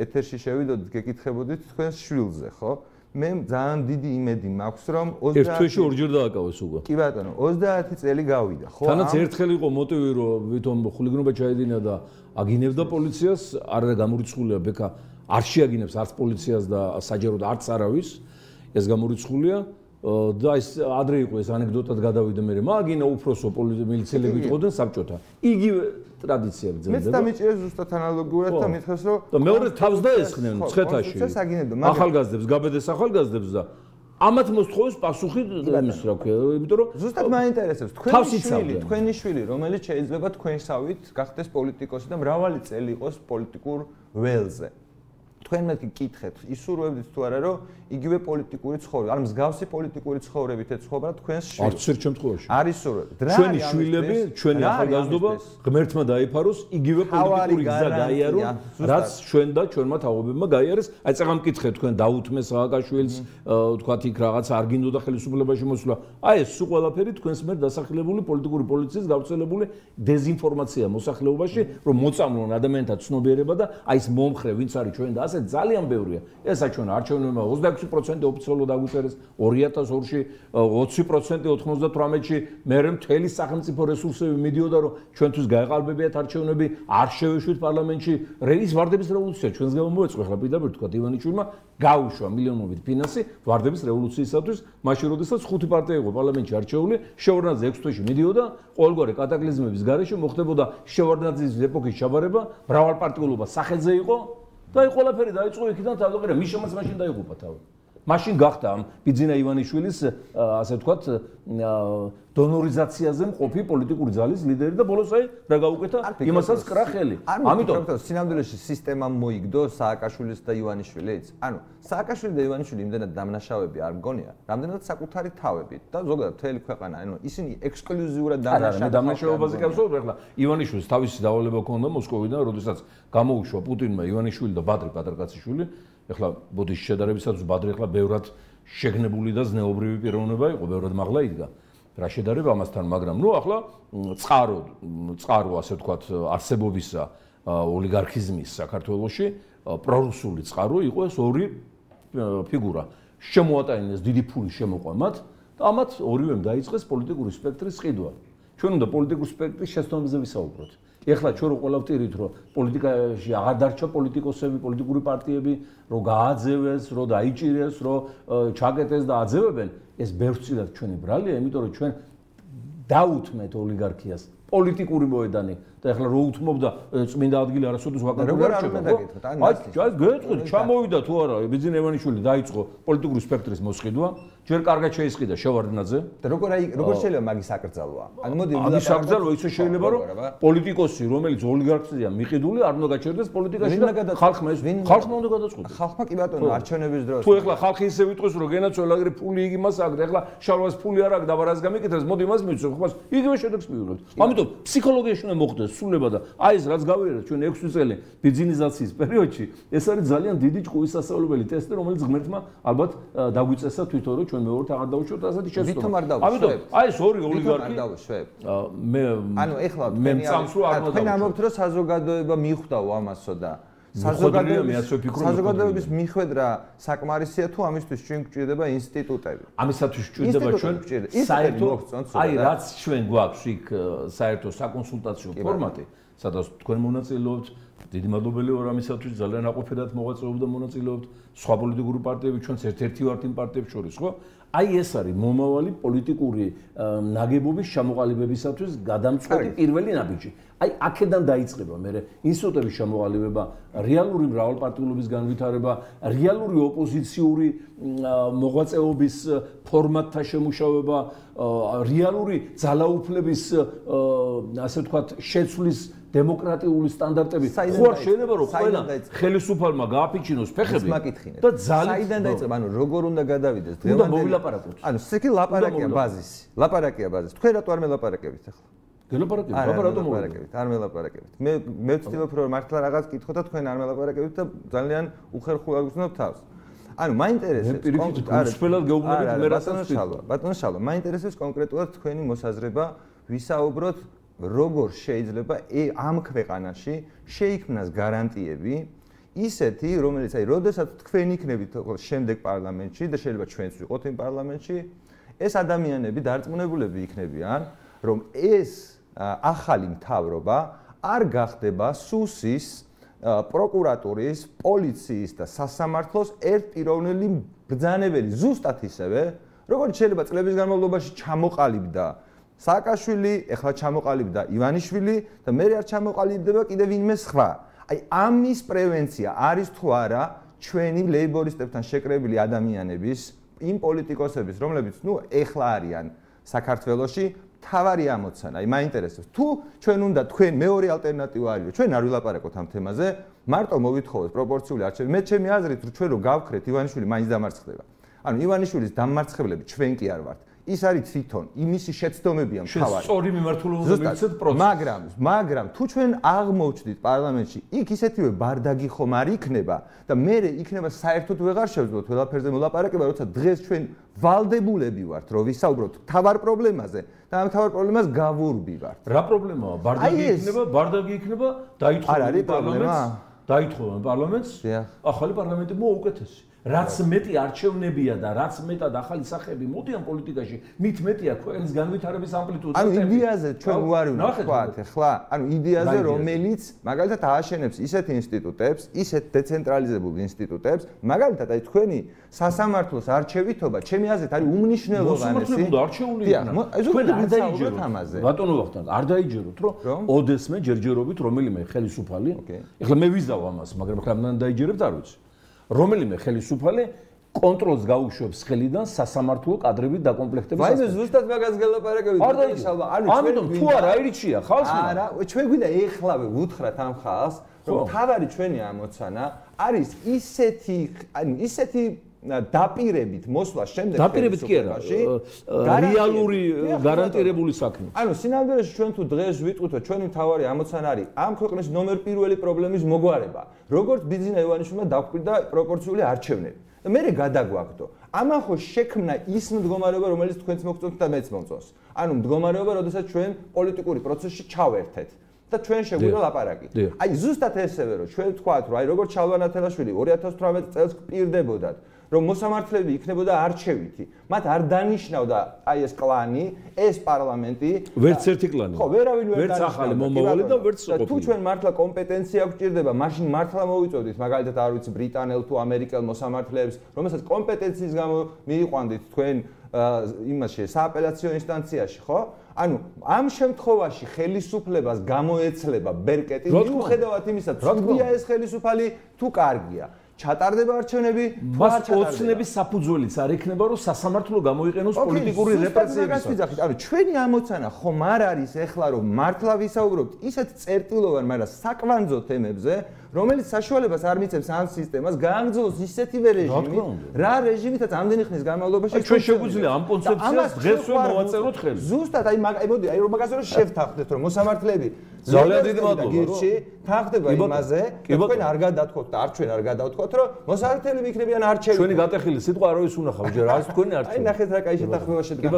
ეთერში შევიდოდით, გეკითხებოდით თქვენს შვილზე, ხო? მე ძალიან დიდი იმედი მაქვს რომ 30 ერთ თვეში ორჯერ დააკავეს უკვე. კი ბატონო, 30 წელი გავიდა, ხო? თანაც ერთხელ იყო მოტივი რომ ვითომ ხულიგნობა ჩაედინა და აგინებდა პოლიციას, არა გამორიცხულია ბექა არ შეაგინებს არც პოლიციას და საჯაროდ არც არავის. ეს გამორიცხულია და ეს ადრე იყო ეს ანეკდოტად გადავიდა მე მაგინა უფროსო პოლიციელები იყვნენ საბჭოთა. იგივე ტრადიცია გრძელდება. მეც დამიჭირე ზუსტად ანალოგიურად და მითხეს რომ და მეორე თავს დაესხნენ ცხეთაში. ახალგაზრდებს, გაბედეს ახალგაზრდებს და ამათ მოსთხოვეს პასუხი იმის რა ქვია, იმიტომ რომ ზუსტად მაინტერესებს თქვენი შვილი, თქვენი შვილი, რომელიც შეიძლება თქვენსავით გახდეს პოლიტიკოსი და მრავალი წელი იყოს პოლიტიკურ ველზე. თქვენ მეთქი კითხეთ, ისურვებდით თუ არა, რომ იგივე პოლიტიკური ცხოვრება, ან მსგავსი პოლიტიკური ცხოვრებით ეცხოვრა თქვენს შვილს. არც ერთ შემთხვევაში. არ ისურვებთ. ჩვენი შვილები, ჩვენი ახალგაზრდობა ღმერთმა დაიფაროს, იგივე პოლიტიკური გზა გაიარონ, რაც ჩვენ და ჩვენმა თაობებმა გაიარეს. აი წაღამ მკითხე თქვენ დაუთმეს რაღაცშვილს, თქვათ იქ რაღაც არ გინდოდა ხელისუფლებაში მოსვლა. აი ეს სულ ყველაფერი თქვენს მიერ დასახლებული პოლიტიკური პოლიციის გავრცელებული დეзинფორმაცია მოსახლეობაში, რომ მოწამლონ ადამიანთა ცნობიერება და აი ეს მომხრე, ვინც არის ჩვენ და ასე ძალიან ბევრია. ესა ჩვენ არჩევნებმა 26% ოფიციალურად დაგვიწერეს 2002-ში 20% 98-ში მე მთელი სახელმწიფო რესურსები მიდიოდა რომ ჩვენთვის გაეყალბებიათ არჩევნები არ შევეშვით პარლამენტში რეის ვარდების რევოლუცია. ჩვენს გამო მოეწყო. ხლა პირდაპირ თქვა ივანიშვილმა გაუშვა მილიონობით ფინანსი ვარდების რევოლუციისათვის. მაშინ როდესაც ხუთი პარტია იყო პარლამენტში არჩეული შევარდნაძე 6 თვეში მიდიოდა. ყოველგვარი კატაკლიზმების გარეშე მოხდებოდა შევარდნაძის ეპოქის ჩაბარება. მრავალპარტიულობა სახელზე იყო და აი ყველაფერი დაიწყო იქიდან თავდაპირველად მიშამაც მაშინ დაიღუპა თავი მაშინ გახდა ამ ბიძინა ივანიშვილის ასე ვთქვათ დონორიზაციაზე მყოფი პოლიტიკური ძალის ლიდერი და ბოლოს აი რა გაუკეთა იმასაც კრა ხელი. ამიტომ სინამდვილეში სისტემა მოიგდო სააკაშვილის და ივანიშვილის. ანუ სააკაშვილი და ივანიშვილი იმდენად დამნაშავები არ მგონია, რამდენად საკუთარი თავები და ზოგადად მთელი ქვეყანა, ანუ ისინი ექსკლუზიურად დამნაშავებია. არა, დამნაშავებაზე გავსაუბრე ახლა. ივანიშვილს თავისი დავალება ჰქონდა მოსკოვიდან, როდესაც გამოუშვა პუტინმა ივანიშვილი და ბადრი პატრკაციშვილი. ახლა ბოდიშ შედარებისაც ბადრი ახლა ბევრად შეგნებული და ზნეობრივი პიროვნება იყო, ბევრად მაღლა იდგა. რა შედარება ამასთან, მაგრამ ნუ ახლა წყარო, წყარო ასე ვთქვათ, არსებობისა ოლიგარქიზმის საქართველოში პრორუსული წყარო იყო ეს ორი ფიგურა. შემოატანეს დიდი ფული შემოყვა მათ და ამათ ორივემ დაიწყეს პოლიტიკური სპექტრის ყიდვა. ჩვენ უნდა პოლიტიკური სპექტრის შეცდომაზე ვისაუბროთ. ეხლა ჩვენ რო ვტირით რომ პოლიტიკაში აღარ დარჩა პოლიტიკოსები, პოლიტიკური პარტიები, რომ გააძევეს, რომ დაიჭირეს, რომ ჩაკეტეს და აძევებენ, ეს ბევრწილად ჩვენი ბრალია, იმიტომ რომ ჩვენ დაუთმეთ ოლიგარქიას პოლიტიკური მოედანი. და ეხლა რო უთმობდა წმინდა ადგილი არასოდეს ვაკანტური არ რჩება ხო? აი, ჯერ გეტყვით, ჩამოვიდა თუ არა, ბიძინა ევანიშვილი დაიწყო პოლიტიკური სპექტრის მოსყიდვა, ჯერ კარგად შეისყიდა შევარდნაძე. და როგორ აი, როგორ შეიძლება მაგის აკრძალვა? ანუ მოდი, მაგის აკრძალვა ისე შეიძლება რომ პოლიტიკოსი, რომელიც ოლიგარქია მიყიდული, არ უნდა გაჩერდეს პოლიტიკაში და ხალხმა ეს ხალხმა უნდა გადაწყვეტოს. ხალხმა კი ბატონო, არჩევნების დროს. თუ ეხლა ხალხი ისე ვიტყვის, რომ გენაცვალა აგრე ფული იგი მას აქვს, ეხლა შალვას ფული არ აქვს და ბარას გამიკეთებს, მოდი მას მივცე, ხო? იგივე შედეგს მივიღებთ. ამიტომ ფსიქოლოგიაში უნდა მოხდეს სულება და აი ეს რაც გავიარეთ ჩვენ 6 წელი ბიზნესაციის პერიოდში ეს არის ძალიან დიდი ჭკუის სასწავლებელი ტესტი რომელიც ღმერთმა ალბათ დაგვიწესა თვითონ რომ ჩვენ მეორთ აღარ დავუშვებთ ასეთი შეცდომა. ვითომ არ დავუშვებ ამიტომ აი ეს ორი ოლიგარქი არ დავუშვებ მე ანუ ეხლა მე წამს რო არ მოდავ თქვენ ამბობთ რომ საზოგადოება მიხვდაო ამასო და საზოგადოების მიხვედრა საკმარისია თუ ამისთვის ჩვენ გვჭირდება ინსტიტუტები. ამისათვის გვჭირდება ჩვენ საერთო აი რაც ჩვენ გვაქვს იქ საერთო საკონსულტაციო ფორმატი, სადაც თქვენ მონაწილეობთ, დიდი მადლობელი ვარ ამისათვის, ძალიან აყოფილად მოღვაწეობთ და მონაწილეობთ. სხვა პოლიტიკური პარტიები ჩვენც ერთ-ერთი ვართ იმ პარტიებს შორის, ხო? აი ეს არის მომავალი პოლიტიკური ნაგებობის ჩამოყალიბებისათვის გადამწყვეტი პირველი ნაბიჯი. აი აქედან დაიწყება მე ინსტიტუტების შემოღალებება, რეალური მრავალპარტიულობის განვითარება, რეალური ოპოზიციური მოღვაწეობის ფორმატთა შემუშავება, რეალური ძალაუფლების ასე ვთქვათ შეცვლის დემოკრატიული სტანდარტები ხო არ შეიძლება რომ ყველა ხელისუფალმა გააფიჩინოს ფეხები და ძალით საიდან დაიწყება ანუ როგორ უნდა გადავიდეს? დღევანდელი უნდა მოვილაპარაკოთ. ანუ სიკი ლაპარაკია ბაზისი. ლაპარაკია ბაზისი. თქვენ რატო არ მელაპარაკებით ახლა? გელაპარაკებით, აბა რატომ მოვარაკებით? არ მელაპარაკებით. მე მე ვცდილობ რომ მართლა რაღაც კითხო და თქვენ არ მელაპარაკებით და ძალიან უხერხულად გძნობ თავს. ანუ მაინტერესებს კონკრეტულად გეუბნებით მე რასაც შალვა. ბატონო შალვა, მაინტერესებს კონკრეტულად თქვენი მოსაზრება, ვისაუბროთ როგორ შეიძლება ამ ქვეყანაში შეიქმნას გარანტიები ისეთი, რომელიც აი, როდესაც თქვენ იქნებით შემდეგ პარლამენტში და შეიძლება ჩვენც ვიყოთ იმ პარლამენტში, ეს ადამიანები დარწმუნებულები იქნებიან, რომ ეს ახალი მთავრობა არ გახდება სუსის პროკურატურის, პოლიციის და სასამართლოს ერთპიროვნელი ბრძანებელი ზუსტად ისევე, როგორც შეიძლება წლების განმავლობაში ჩამოყალიბდა სააკაშვილი, ეხლა ჩამოყალიბდა ივანიშვილი და მე არ ჩამოყალიბდება კიდევ ვინმე სხვა. აი ამის პრევენცია არის თუ არა ჩვენი ლეიბორისტებთან შეკრებილი ადამიანების, იმ პოლიტიკოსების, რომლებიც ნუ ეხლა არიან საქართველოში თავარი ამოცანა, აი მაინტერესებს. თუ ჩვენ უნდა თქვენ მეორე ალტერნატივა არის, ჩვენ არ ვილაპარაკოთ ამ თემაზე, მარტო მოვითხოვოთ პროპორციული არჩევანი. მე ჩემი აზრით, რომ ჩვენ რო გავქრეთ ივანიშვილი მაინც დამარცხდება. ანუ ივანიშვილის დამარცხებლები ჩვენ კი არ ვართ. ის არის თვითონ იმისი შეცდომებია მთავარი. სწორი მიმართულება მიცეთ პროცესს. მაგრამ, მაგრამ თუ ჩვენ აღმოჩნდით პარლამენტში, იქ ისეთივე ბარდაგი ხომ არ იქნება და მე იქნება საერთოდ ვეღარ შევძლოთ ყველაფერზე მოლაპარაკება, როცა დღეს ჩვენ ვალდებულები ვართ, რომ ვისაუბროთ თავარ პრობლემაზე და ამ თავარ პრობლემას გავურბივართ. რა პრობლემაა? ბარდაგი იქნება, ბარდაგი იქნება, დაითხოვა პარლამენტს. დაითხოვა პარლამენტს? ახალი პარლამენტი მოუკეთესი. რაც მეტი არჩევნებია და რაც მეტად ახალი სახეები მოდიან პოლიტიკაში, მით მეტია ქვეყნის განვითარების ამპლიტუდა. ანუ იდეაზე ჩვენ უარი უნდა ვთქვათ, ახლა, ანუ იდეაზე, რომელიც მაგალითად ააშენებს ისეთ ინსტიტუტებს, ისეთ დეცენტრალიზებულ ინსტიტუტებს, მაგალითად აი თქვენი სასამართლოს არჩევითობა, ჩემი აზრით არის უმნიშვნელოვანესი. მოსმართლე უნდა არჩეული იქნება. თქვენ არ დაიჯეროთ ამაზე. ბატონო ვახტანგ, არ დაიჯეროთ, რომ ოდესმე ჯერჯერობით რომელიმე ხელისუფალი, ეხლა მე ვიზავ ამას, მაგრამ ხლა მან დაიჯერებთ არ ვიცი. რომელიმე ხელისუფალი კონტროლს გაუშვებს ხელიდან სასამართლო კადრებით დაკომპლექტების ასეთი. ვაიმე ზუსტად მაგას გელაპარაკებით. ანუ ამიტომ თუ არა აირჩია ხალხს? არა, ჩვენ გვინდა ეხლავე უთხრათ ამ ხალხს, რომ თავარი ჩვენი ამოცანა არის ისეთი, ანუ ისეთი დაპირებით მოსვლა შემდეგ დაპირებით კი არა რეალური გარანტირებული საქმე ანუ სინამდვილეში ჩვენ თუ დღეს ვიტყვით რომ ჩვენი თავარი ამოცანა არის ამ ქვეყნის ნომერ პირველი პრობლემის მოგვარება როგორც ბიზნეს ევანიშვილმა დაგვკვირდა პროპორციული არჩევნები. მე გადაგვაგდო? ამან ხო შექმნა ის მდგომარეობა რომელიც თქვენც მოგწონთ და მეც მომწონს ანუ მდგომარეობა როდესაც ჩვენ პოლიტიკური პროცესში ჩავერთეთ და ჩვენ შეგვიძლია ლაპარაკი. აი ზუსტად ესევე რომ ჩვენ ვთქვათ რომ აი როგორც ჩალვანათელაშვილი 2018 წელს პირდებოდათ რომ მოსამართლეები იქნებოდა არჩევითი. მათ არ დანიშნავდა აი ეს კლანი, ეს პარლამენტი. ვერც ერთი კლანი. ხო, ვერავინ ვერ დანიშნავდა. ვერც ახალი მომავალი და ვერც ყოფილი. თუ ჩვენ მართლა კომპეტენცია გვჭირდება, მაშინ მართლა მოვიწოდით, მაგალითად არ ვიცი ბრიტანელ თუ ამერიკელ მოსამართლეებს, რომელსაც კომპეტენციის გამო მიიყვანდით თქვენ იმაში სააპელაციო ინსტანციაში, ხო? ანუ ამ შემთხვევაში ხელისუფლებას გამოეცლება ბერკეტი მიუხედავად იმისა, თუ ეს ხელისუფალი თუ კარგია. ჩატარდება არჩევნები? მას ოცნების საფუძველიც არ იქნება რომ სასამართლო გამოიყენოს პოლიტიკური რეპრესიებისათვის. ანუ ჩვენი ამოცანა ხომ არ არის ეხლა რომ მართლა ვისაუბრობთ? ისეთ წერტილოვან, მაგრამ საკვანძო თემებზე, რომელიც საშუალებას არ მიცემს ამ სისტემას გააგრძელოს ისეთივე რეჟიმი, რა რეჟიმითაც ამდენი ხნის განმავლობაში ჩვენ შეგვიძლია. ამ კონცეფციას დღესვე მოვაწეროთ ხელი. ზუსტად აი მოდი აი რომ მაგაზე რომ შევთანხმდეთ რომ მოსამართლეები ძალიან დიდი მადლობა რომ თანხდება იმაზე თქვენ არ გადათქოთ და არ ჩვენ არ გადავთქოთ რომ მოსამართლეები იქნებიან არჩევი ჩვენი გატეხილი სიტყვა არავის უნახავ ჯერ არის თქვენი არჩევი აი ნახეთ რა კაი შეთანხმება შედგა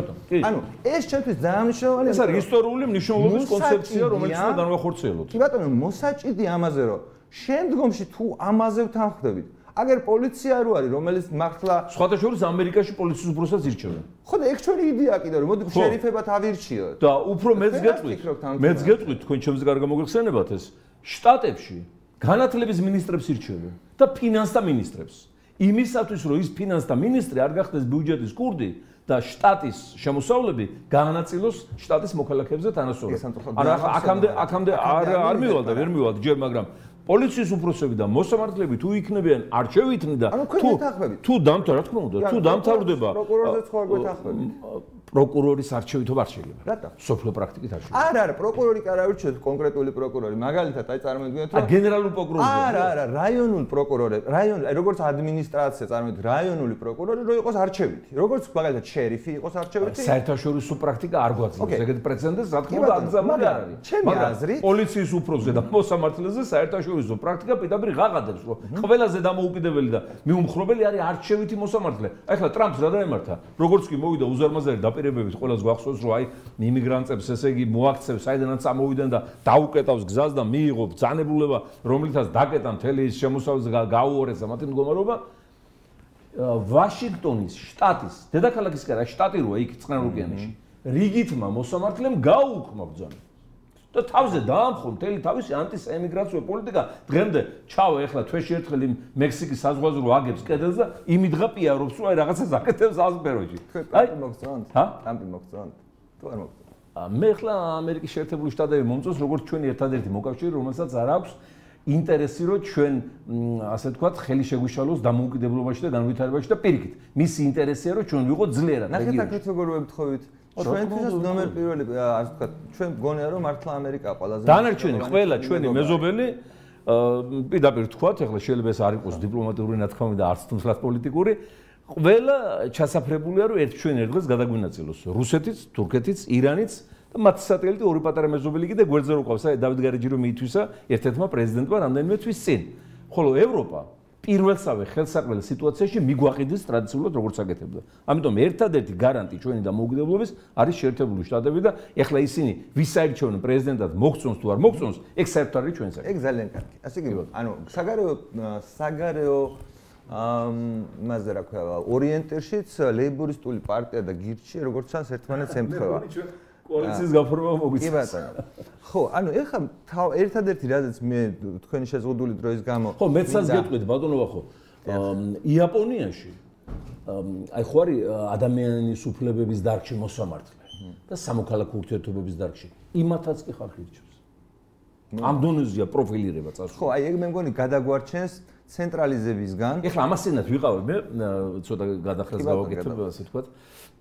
ანუ ეს ჩვენთვის ძალიან მნიშვნელოვანი ეს არის ისტორიული მნიშვნელობის კონცეფცია რომელიც უნდა განვახორციელოთ. კი ბატონო მოსაჭიდი ამაზე რომ შემდგომში თუ ამაზე ვთანხმდებით აგერ პოლიცია რო არის რომელიც მართლა შორის ამერიკაში პოლიციის უფროსად ირჩევენ. ხო და ეგ ჩვენი იდეა კიდე რომ მოდი შერიფებად ავირჩიოთ და უფრო მეც გეტყვით მეც გეტყვით თქვენ ჩემს გარდა მოგეხსენებათ ეს შტატებში განათლების მინისტრებს ირჩევენ და ფინანსთა მინისტრებს. იმისათვის რომ ის ფინანსთა მინისტრი არ გახდეს ბიუჯეტის კურდი და შტატის შემოსავლები გაანაწილოს შტატის მოქალაქეებზე თანასწორად. არა აქამდე აქამდე არ არ მივალდა ვერ მივალდა ჯერ მაგრამ პოლიციის უფროსები და მოსამართლეები თუ იქნებიან არჩევითნი და თუ თუ დამთავრდა რა თქმა უნდა თუ დამთავრდება პროკურორზეც ხო არ გვეთანხმებით პროკურორის არჩევითობა არ შეიძლება. რატო? სოფლო პრაქტიკით არ შეიძლება. არა, არა, პროკურორი კი არ არჩევთ კონკრეტული პროკურორი. მაგალითად, აი წარმოგიდგენთ, რომ გენერალური პროკურორი. არა, არა, რაიონული პროკურორი, რაიონული, აი როგორც ადმინისტრაცია წარმოგიდგენთ, რაიონული პროკურორი რო იყოს არჩევითი. როგორც მაგალითად შერიფი იყოს არჩევითი. საერთაშორისო პრაქტიკა არ გვაძლევს ეგეთ პრეცედენტს, რა თქმა უნდა, აგზავნა არ არის. ჩემი აზრით, პოლიციის უფროსზე და მოსამართლეზე საერთაშორისო პრაქტიკა პირდაპირ ღაღადებს, რომ ყველაზე დამოუკიდებელი და მიუმხრობელი არის არჩევითი მოსამართლე. აი ხლა ტრამპს რა დაემართა? როგორც კი მოვიდა უზარმაზარი და დაპირებებით ყოველს გვახსოვს რომ აი იმიგრანტებს ესე იგი მოაქცევს საიდანაც წამოვიდნენ და დაუკეტავს გზას და მიიღო ბრძანებულება რომლითაც დაკეტა მთელი ის შემოსავლის გაუორეს მათი მდგომარეობა. ვაშინგტონის შტატის დედაქალაქის კარა შტატი როა იქ წყნარ ოკეანეში? რიგითმა მოსამართლემ გაუქმა ბრძანება და თავზე დაამხო მთელი თავისი ანტისემიგრაციო პოლიტიკა. დღემდე ჩავა ეხლა თვეში ერთხელ იმ მექსიკის საზღვაო აგებს კედელს და იმიდღა პიარობს რომ აი რაღაცას აკეთებს ასპეროში აი მოგწონთ ჰა? ამპი მოგწონთ თუ არ მოგწონთ მე ეხლა ამერიკის შეერთებული შტატები მომწონს როგორც ჩვენი ერთადერთი მოკავშირე რომელსაც არ აქვს ინტერესი რომ ჩვენ ასე ვთქვათ ხელი შეგვიშალოს დამოუკიდებლობაში და განვითარებაში და პირიქით. მისი ინტერესია რომ ჩვენ ვიყოთ ძლიერად ნახეთ აქეთ როგორ ვებთხოვით ჩვენთვის ნომერ პირველი ასე ვთქვათ ჩვენ გონია რომ მართლა ამერიკა ყველაზე დანარჩენი ყველა ჩვენი მეზობელი პირდაპირ ვთქვათ ახლა შეიძლება ეს არ იყოს დიპლომატიური ნათქვამი და არც თუმცა პოლიტიკური ყველა ჩასაფრებულია რომ ერთ ჩვენ ერთ დღეს გადაგვინაწილოს. რუსეთიც, თურქეთიც, ირანიც და მათ სატელიტი ორი პატარა მეზობელი კიდე გვერდზე როყავს აი დავით გარეჯი რომ მიითვისა ერთ-ერთმა პრეზიდენტმა რამდენიმე თვის წინ. ხოლო ევროპა პირველსავე ხელსაყრელ სიტუაციაში მიგვაყიდეს ტრადიციულად როგორც აკეთებდა. ამიტომ ერთადერთი გარანტი ჩვენი დამოუკიდებლობის არის შეერთებული შტატები და ეხლა ისინი ვისაირჩევნ პრეზიდენტად მოგწონს თუ არ მოგწონს, ეგ საერთოდ არის ჩვენს ეგ ძალიან კარგი. ასე კი ანუ საგარეო საგარეო ამ იმაზე რა ქვია ორიენტირშიც ლეიბორისტული პარტია და გირჩი როგორც ჩანს ერთმანეთს ემთხვევა. კოალიციის გაფორმა მოგვიწევს. კი ბატონო. ხო, ანუ ეხლა თავ ერთადერთი რაზეც მე თქვენი შეზღუდული დროის გამო ხო, მეცას გეტყვით ბატონო ხო. იაპონიაში აი ხო არის ადამიანის უფლებების დარგში მოსამართლე და სამოქალაქო ურთიერთობების დარგში. იმათაც კი ხალხი ირჩევს. ამ დონეზეა პროფილირება წასული. ხო, აი ეგ მე მგონი გადაგვარჩენს ცენტრალიზებისგან. ეხლა ამასთანაც ვიყავი მე ცოტა გადახრას გავაკეთებ ასე თქვა.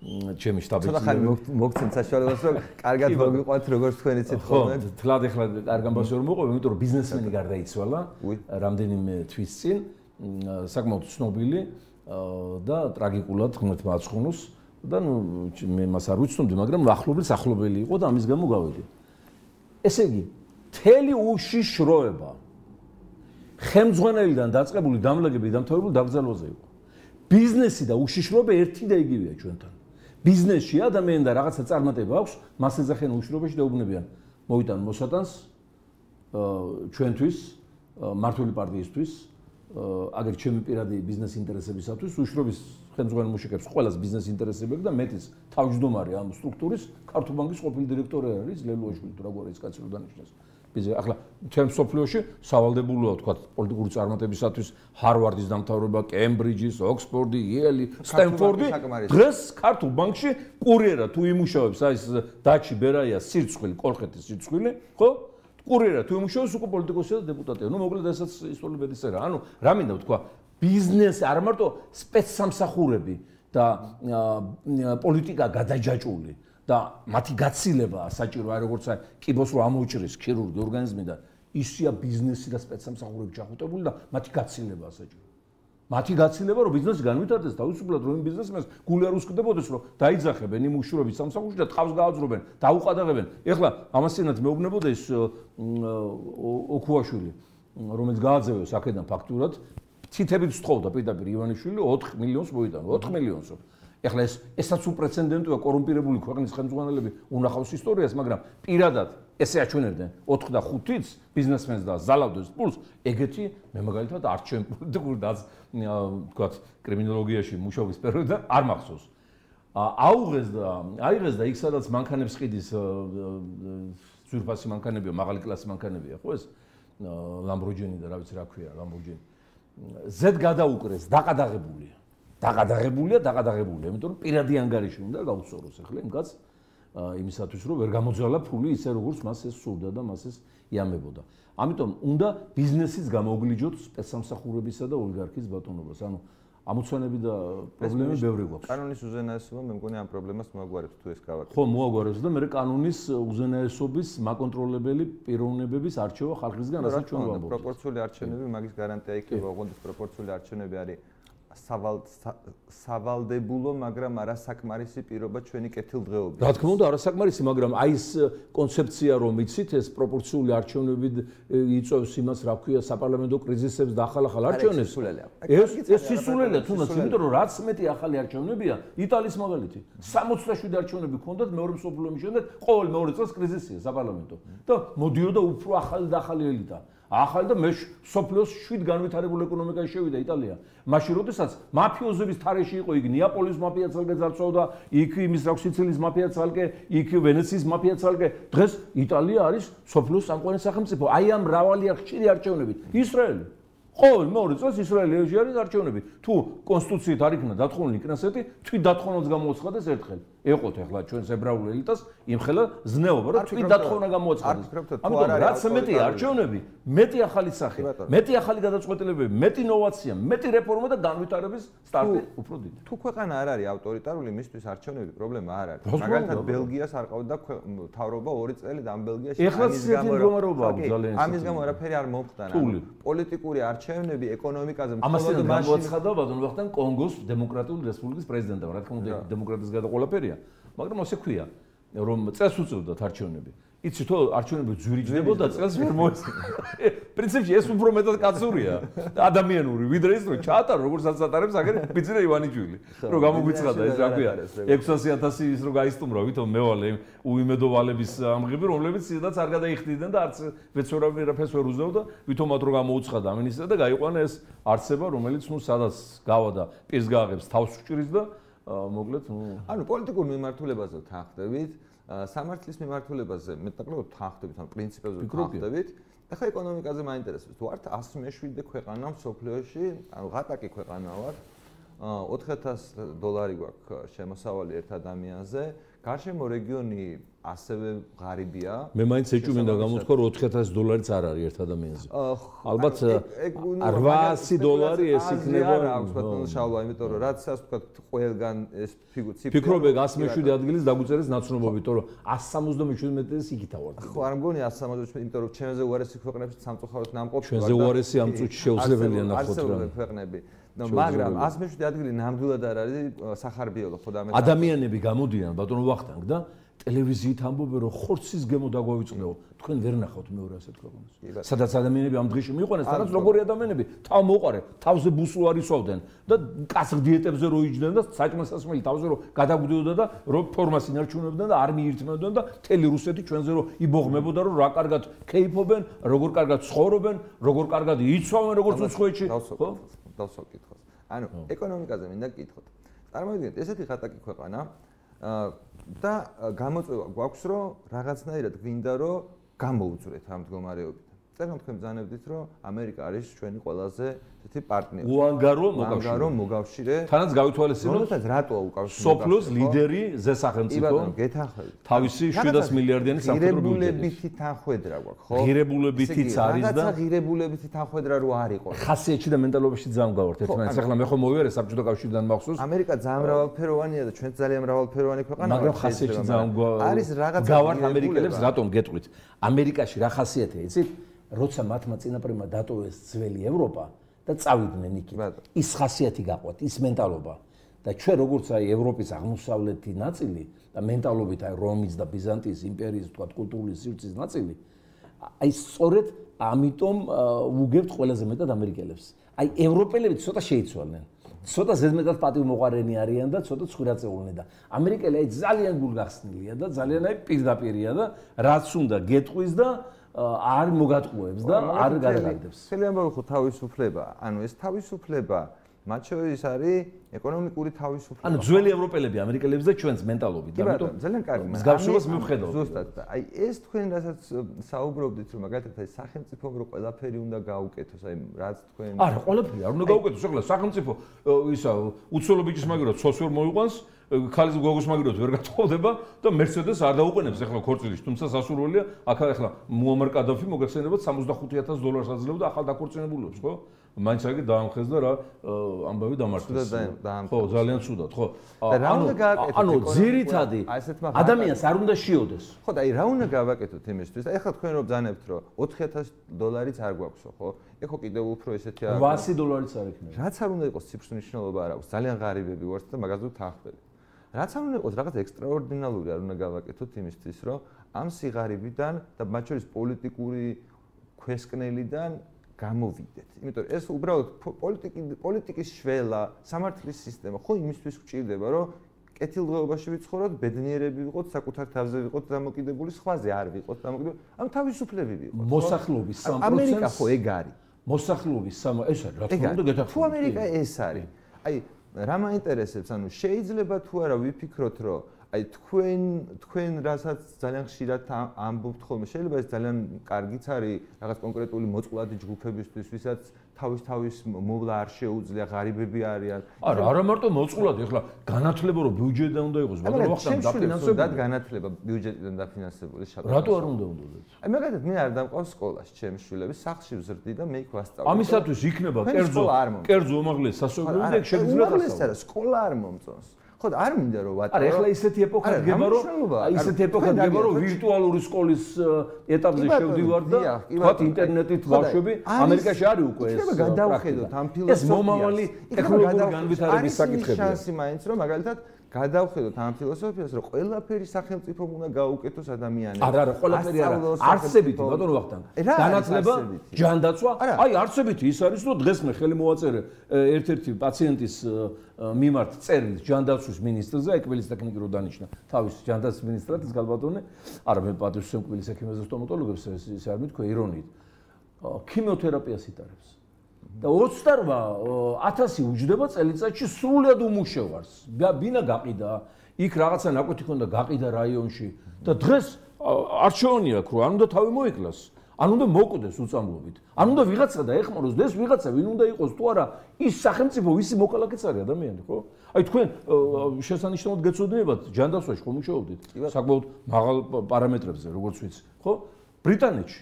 ჩემი შტაბი ცოტა ხანი მოგცემ საშუალებას რომ კარგად მოგიყვათ როგორც თქვენი ციტხომე. ხო, თლად ეხლა კარგ ამბავს ვერ მოყვე, იმიტომ რომ ბიზნესმენი გარდაიცვალა რამდენიმე თვის წინ. საკმაოდ ცნობილი და ტრაგიკულად ღმერთმა აცხუნოს და ნუ მე მას არ ვიცნობდი, მაგრამ ახლობლის ახლობელი იყო და ამის გამო გავედი. ესე იგი, თელი უშიშროება ხემძღვანელიდან დაწყებული დამლაგები დამთავრებული დაგზალვაზე იყო. ბიზნესი და უშიშროება ერთი და იგივეა ჩვენთან. ბიზნესში ადამიანი და რაღაცა წარმატება აქვს, მას ეძახენ უშიშროებაში და უბნებიან მოვიტან მოსატანს ჩვენთვის მართული პარტიისთვის აგერ ჩემი პირადი ბიზნეს ინტერესებისათვის უშრობის ხელმძღვანელ მუშაკებს ყველას ბიზნეს ინტერესები და მეტის თავმჯდომარე ამ სტრუქტურის ქართულ ბანკის ყოფილი დირექტორი არის ლელუაშვილი თუ როგორ ის კაცი რო დანიშნეს ბიზნეს ახლა ჩემ სოფლიოში სავალდებულოა თქვა პოლიტიკური წარმატებისათვის ჰარვარდის დამთავრება კემბრიჯის ოქსფორდი იელი სტენფორდი დღეს ქართულ ბანკში კურიერა თუ იმუშავებს აი ეს დაჩი ბერაია სირცხვილი კოლხეთის სირცხვილი ხო კურიერა თუ იმუშავებს უკვე პოლიტიკოსია და დეპუტატია. ნუ მოკლედ ესაც ისტორიები წერა. ანუ რა მინდა ვთქვა, ბიზნესი არ მარტო სპეცსამსახურები და პოლიტიკა გადაჯაჭული და მათი გაცილება საჭირო აი როგორც აი კიბოს რო ამოუჭრის ქირურგი ორგანიზმიდან ისია ბიზნესი და სპეცსამსახურები ჩახუტებული და მათი გაცილება საჭირო. მათი გაცილება რომ ბიზნესი განვითარდეს თავისუფლად რომ ბიზნესმენს გული არ უსკდებოდეს რომ დაიძახებენ იმ უშუალოდ სამსახურში და თავს გააძრობენ დაუყადაღებენ ეხლა ამასთანაც მეუბნებოდა ეს ოქუაშვილი რომელიც გააძევეს აქედან ფაქტურად ცითებით სწხოვდა პირდაპირ ივანიშვილი 4 მილიონს მოიტანა 4 მილიონსო ეხლა ეს ესაც უპრეცედენტოა კორუმპირებული ქვეყნის ხელმძღვანელები უნახავს ისტორიას მაგრამ პირადად ესე აჩვენებდნენ. 4 და 5-იც ბიზნესმენს და ზალავდეს პულს ეგეთი მე მაგალითად არჩევნ პოლიტიკურ და თქვა კრიმინოლოგიაში მუშაობის პერიოდიდან არ მახსოვს. აუღეს და აიღეს და იქ სადაც მანქანებს ყიდის ზურფასი მანქანებია მაღალი კლასის მანქანებია ხო ეს? ლამბორჯინი და რა ვიცი რა ქვია ლამბორჯინი ზედ გადაუკრეს დაყადაღებულია დაყადაღებულია დაყადაღებულია იმიტომ რომ პირადი ანგარიში უნდა გაუწოროს ახლა იმ კაცს იმისათვის რომ ვერ გამოძალა ფული ისე როგორც მას ეს სურდა და მას ეს იამებოდა. ამიტომ უნდა ბიზნესის გამოგლიჯოთ სპეცსამსახურებისა და ოლიგარქის ბატონობას. ანუ ამოცანები და პრობლემები ბევრი გვაქვს. კანონის უზენაესობა მე მგონი ამ პრობლემას მოაგვარებს თუ ეს გავაკეთე. ხო, მოაგვარებს და მე კანონის უზენაესობის მაკონტროლებელი პიროვნებების არჩევა ხალხისგან, რასაც ჩვენ ვამბობთ. პროპორციული არჩევნები მაგის გარანტია იქნება, ოღონდ პროპორციული არჩევნები არის სავალდებულო, მაგრამ არასაკმარისი პირობა ჩვენი კეთილდღეობის. რა თქმა უნდა, არასაკმარისი, მაგრამ აი ეს კონცეფცია, რომ იცით, ეს პროპორციული არჩევნები იწევს იმას, რა ქვია, საპარლამენტო კრიზისებს და ახალ-ახალ არჩევნებს. ეს ეს სისულელია, თუნდაც იმიტომ, რომ რაც მეტი ახალი არჩევნებია, იტალიის მაგალითი. 67 არჩევნები ქონდათ მეორე მსოფლიო ომის შემდეგ, ყოველ მეორე წელს კრიზისია საპარლამენტო. და მოდიოდა უფრო ახალი და ახალი ელიტა. ახალი და მე სოფლიოს 7 განვითარებულ ეკონომიკაში შევიდა იტალია. მაშინ როდესაც მაფიოზების თარეში იყო იქ ნეაპოლის მაფია ცალკე ძარცვავდა, იქ იმის რა სიცილის მაფია ცალკე, იქ ვენეციის მაფია ცალკე. დღეს იტალია არის სოფლიოს სამყარო სახელმწიფო. აი ამ მრავალი ხშირი არჩევნებით. ისრაელი ყოველ მეორე წელს ისრაელიში არის არჩევნები. თუ კონსტიტუციით არ იქნა დათხოვნილი კნესეთი, თვით დათხოვნას გამოაცხადეს ერთხელ. ეყოთ ახლა ჩვენს ებრაულ ელიტას იმხელა ზნეობა, რომ თვით დათხოვნა გამოაცხადეს. ამიტომ რაც მეტი არჩევნები, მეტი ახალი სახე, მეტი ახალი გადაწყვეტილებები, მეტი ინოვაცია, მეტი რეფორმა და განვითარების სტარტი უფრო დიდი. თუ ქვეყანა არ არის ავტორიტარული, მისთვის არჩევნები პრობლემა არ არის. მაგალითად ბელგიას არ ყავდა თავრობა 2 წელი და ამ ბელგიაში ამის გამო ამის გამო არაფერი არ მომხდარა. პოლიტიკური არჩევნები ეკონომიკაზე მხოლოდ მაშინ გამოცხადა ბატონ ვახტანგ კონგოს დემოკრატიული რესპუბლიკის პრეზიდენტად რა თქმა უნდა დემოკრატიის გადაყოლაფერია მაგრამ ასე ქვია რომ წეს უწევდათ არჩევნები იცი თუ არჩევნები ძვირიჯდებოდა წელს ვერ მოეწია. პრინციპში ეს უფრო მეტად კაცურია ადამიანური, ვიდრე ის რომ ჩაატარო როგორც აცატარებს აგერ ბიძინა ივანიჯვილი. რომ გამოგვიცხადა ეს რა ქვია 600000 ის რომ გაისტუმრა ვითომ მევალე უიმედოვალების ამღები რომლებიც სადაც არ გადაიხდიდნენ და არც ვეცორავი რაფერს ვერ უზნეოდა ვითომად რომ გამოუცხადა ამინისტრა და გაიყვანა ეს არცება რომელიც ნუ სადაც გავა და პირს გააღებს თავს უჭრის და მოკლედ ნუ ანუ პოლიტიკურ მიმართულებაზე თანხდებით სამართლის მიმართულებაზე მეტნაკლებად თანხდებით, ან პრინციპებზე თანხდებით. ახლა ეკონომიკაზე მაინტერესებს. თუ ართ 107 ქვეყანა მსოფლიოში, ანუ ღატაკი ქვეყანა ვარ. 4000 დოლარი გვაქვს შემოსავალი ერთ ადამიანზე. გარშემო რეგიონი ასევე ღარიბია. მე მაინც ეჭვი მინდა გამოთქვა რომ 4000 დოლარიც არ არის ერთ ადამიანზე. ალბათ 800 დოლარი ეს იქნება. რა აქვს ბატონო შალვა, იმიტომ რომ რაც ასე ვთქვა ყველგან ეს ციფრი. ფიქრობ ეგ 107 ადგილის დაგუწერეს ნაცნობობით, იმიტომ რომ 177-ს იქითა ვარ. ხო, არ მგონი 177, იმიტომ რომ ჩემზე უარესი ქვეყნებში სამწუხაროდ ნამყოფი ვარ. ჩვენზე უარესი ამ წუთში შეუძლებელია ნახოთ რა. არსებობენ ქვეყნები. მაგრამ 107 ადგილი ნამდვილად არ არის სახარბიელო ხო და მე ადამიანები გამოდიან ბატონო ვახტანგ და ტელევიზიით ამბობენ რომ ხორცის გემო დაგვაიწყნეო თქვენ ვერ ნახავთ მეორე ასეთ ქვეყნას სადაც ადამიანები ამ დღეში მიიყვანეს სადაც როგორი ადამიანები თავ მოყარე თავზე ბუსუ არისვავდნენ და კაც დიეტებზე რო იჯდნენ და საჭმელსასმელი თავზე რო გადაგვდიოდა და რო ფორმას ინარჩუნებდნენ და არ მიირთმევდნენ და თელი რუსეთი ჩვენზე რო იბოღმებოდა რომ რა კარგად კეიფობენ როგორ კარგად ცხოვრობენ როგორ კარგად იცვავენ როგორც უცხოეთში. ხო? დავსვა კითხოს. ანუ ეკონომიკაზე მინდა კითხოთ. წარმოიდგინეთ, ესეთი ხატაკი ქვეყანა და გამოწვევა გვაქვს, რომ რაღაცნაირად გვინდა რომ გამოუძვრეთ ამ მდგომარეობით. წერან თქვენ ბზანებდით, რომ ამერიკა არის ჩვენი ყველაზე ესეთი პარტნიორი. უანგარო მოგავშირე. უანგარო მოგავშირე. თანაც გავითვალისწინოთ. როდესაც რატოა უკავშირდება? სოფლოს ლიდერი ზე სახელმწიფო. იბადო, გეთანხმებით. თავისი 700 მილიარდიანი სამხედრო ბიუჯეტი. ღირებულებითი თანხwebdriver გვაქვს, ხო? ღირებულებითიც არის და რაღაცა ღირებულებითი თანხwebdriver რო არ იყო. ხასიათში და მენტალობაში ძამგავართ ერთმანეთს. ახლა მე ხომ მოვიარე საბჭოთა კავშირიდან მახსოვს. ამერიკა ძალიან მრავალფეროვანია და ჩვენ ძალიან მრავალფეროვანი ქვეყანაა. მაგრამ ხასიათში ძამგავართ. არის რაღაცა გავართ ამერიკელებს რატომ გეტყვით? ამერიკაში რა ხასიათია, იცით? როცა მათმა წინაპრებმა დატოვეს ძველი ევროპა და წავიდნენ იქ. ის ხასიათი გაყვათ, ის მენტალობა. და ჩვენ როგორც აი ევროპის აღმოსავლეთი ნაწილი და მენტალობით აი რომის და ბიზანტიის იმპერიის თქვა კულტურული სივრცის ნაწილი აი სწორედ ამიტომ უგებთ ყველაზე მეტად ამერიკელებს. აი ევროპელები ცოტა შეიცვალნენ. ცოტა ზედმეტად პატივმოყარენი არიან და ცოტა ცხრაწეულნი და ამერიკელი აი ძალიან გულგახსნილია და ძალიან აი პირდაპირია და რაც უნდა გეტყვის და არ მოგატყუებს და არ გადაგადებს. შეიძლება ხო თავისუფლება, ანუ ეს თავისუფლება მათ შორის არის ეკონომიკური თავისუფლება. ანუ ძველი ევროპელები ამერიკელებს და ჩვენს მენტალობით, ამიტომ ძალიან კარგი. მსგავსებას მივხედავთ. ზუსტად. აი ეს თქვენ რასაც საუბრობდით, რომ მაგალითად აი სახელმწიფომ რო ყველაფერი უნდა გაუკეთოს, აი რაც თქვენ არა, ყველაფერი არ უნდა გაუკეთოს, ახლა სახელმწიფო ისა უცოლო ბიჭის მაგირო ცოს ვერ მოიყვანს, ქალის გოგოს მაგირო ვერ გათხოვდება და მერსედეს არ დაუყენებს ახლა ქორწილში, თუმცა სასურველია, აქ ახლა მუამარ კადაფი მოგეხსენებათ 65000 დოლარს აძლევდა ახალ დაქორწინებულებს, ხო? მაინც აგი დაამხეს და რა ამბავი დამარცხეს. ხო, ძალიან ცუდად, ხო. ანუ ანუ ძირითადი ადამიანს არ უნდა შეოდეს. ხო, და აი რა უნდა გავაკეთოთ იმისთვის? ხა თქვენ რო ბძანებთ რომ 4000 დოლარიც არ გვაქვსო, ხო? ეხო კიდევ უფრო ესეთი არა. 800 დოლარიც არ იქნება. რაც არ უნდა იყოს ციფრის მნიშვნელობა არ აქვს. ძალიან ღარიბები ვართ და მაგას ვთ ახბელი. რაც არ უნდა იყოს რაღაც ექსტრაორდინალური არ უნდა გავაკეთოთ იმისთვის, რომ ამ სიღარიბიდან და მათ შორის პოლიტიკური ქვესკნელიდან გამოვიდეთ. იმიტომ რომ ეს უბრალოდ პოლიტიკი პოლიტიკის შველა, სამართლის სისტემა ხო იმისთვის გვჭირდება, რომ კეთილდღეობაში ვიცხოვროთ, ბედნიერები ვიყოთ, საკუთარ თავზე ვიყოთ დამოკიდებული, სხვაზე არ ვიყოთ დამოკიდებული. ამ თავისუფლები ვიყოთ. მოსახლობის 3%. ამერიკა ხო ეგ არის. მოსახლობის 3 ეს არის რა თქმა უნდა გეთახმებით. თუ ამერიკა ეს არის. აი რა მაინტერესებს, ანუ შეიძლება თუ არა ვიფიქროთ, რომ აი თქვენ თქვენ რასაც ძალიან ხშირად ამბობთ ხოლმე შეიძლება ეს ძალიან კარგიც არის რაღაც კონკრეტული მოწყვლადი ჯგუფებისთვის ვისაც თავის თავის მოვლა არ შეუძლია ღარიბები არიან. არა არა მარტო მოწყვლადი ახლა განათლება რო ბიუჯეტიდან უნდა იყოს მაგრამ ვახტანგ დაფინანსებული და განათლება ბიუჯეტიდან დაფინანსებული შეგა რატო არ უნდა უნდათ? აი მაგალითად მე არ დამყავს სკოლაში ჩემი შვილები სახლში ვზრდი და მე იქ ვასწავლე ამისათვის იქნება კერძო კერძო უმაღლესი სასწავლებელი და შეიძლება გასწავლო სკოლა არ მომწონს ხო და არ მინდა რომ ვატყო. არა, ეხლა ისეთი ეპოქა დგება რომ ისეთი ეპოქა დგება რომ ვირტუალური სკოლის ეტაპზე შევდივარ და თქვა ინტერნეტით ბავშვები ამერიკაში არის უკვე ეს. შეიძლება გადავხედოთ ამ ფილოსოფიას. ეს მომავალი ტექნოლოგიური განვითარების საკითხებია. არის შანსი მაინც რომ მაგალითად გადავხედოთ ამ ფილოსოფიას, რომ ყველაფერი სახელმწიფო უნდა გაუკეთოს ადამიანებს. არა, არა, ყველაფერი არა. არსებითი, ბატონო ვახტანგ. განათლება, ჯანდაცვა, აი არსებითი ის არის, რომ დღეს მე ხელი მოვაწერე ერთ-ერთი პაციენტის მიმართ წერილს ჯანდაცვის მინისტრზე, ეკვილის ტექნიკურ დანიშნა. თავის ჯანდაცვის მინისტრად ის გალბატონე. არა, მე პატრის ეკვილის ექიმებს და სტომატოლოგებს ეს არ მithქვა ირონიით. ქიმიოთერაპიას იტარებს. და 28000 უჯდება წელიწადში სრულად უმუშევარს. ბინა გაყიდა, იქ რაღაცა ნაკვეთი ქონდა გაყიდა რაიონში და დღეს არჩევნია ქრო, არ უნდა თავი მოიკლას. ან უნდა მოკვდეს უწამლობით. ან უნდა ვიღაცა და ეხმაროს და ეს ვიღაცა ვინ უნდა იყოს თუ არა ის სახელმწიფო ვისი მოქალაქეც არის ადამიანი, ხო? აი თქვენ შესანიშნავად გეცოდინებათ ჯანდაცვაში ხომ მუშაობდით? საკმაოდ მაღალ პარამეტრებზე, როგორც ვიცი, ხო? ბრიტანეთში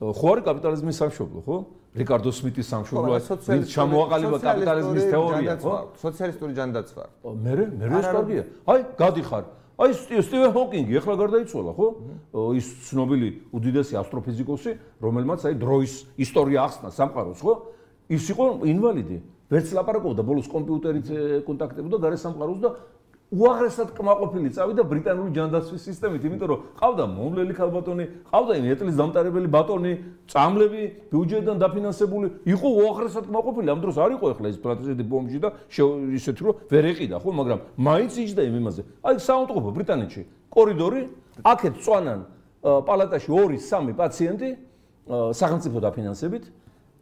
ხო არის კაპიტალიზმის სამშობლო, ხო? რიკარდო სმითის სამშობლოა, ვინც ჩამოაყალიბა კაპიტალიზმის თეორია, ხო? სოციალისტური ჯანდაცვა. მე მე ეს კარგია. აი, გადიხარ. აი, სტივენ ჰოკინგი ახლა გარდაიცვალა, ხო? ის ცნობილი უდიდესი ასტროფიზიკოსი, რომელმაც აი დროის ისტორია ახსნა სამყაროს, ხო? ის იყო ინვალიდი. ვერც ლაპარაკობდა ბოლოს კომპიუტერით კონტაქტებოდა გარე სამყაროს და უაღრესად კმაყოფილი წავიდა ბრიტანული ჯანდაცვის სისტემით, იმიტომ რომ ყავდა მომლელი ქალბატონი, ყავდა იმ ეტლის დამტარებელი ბატონი, წამლები ბიუჯეტიდან დაფინანსებული, იყო უაღრესად კმაყოფილი. ამ დროს არ იყო ახლა ეს პროტესტი ბომბში და ისეთ რომ ვერ ეყიდა, ხო, მაგრამ მაინც იჯდა იმ იმაზე. აი საუნდტროფო ბრიტანეთში, კორიდორი, აქეთ წვანან პალატაში 2-3 პაციენტი სახელმწიფო დაფინანსებით,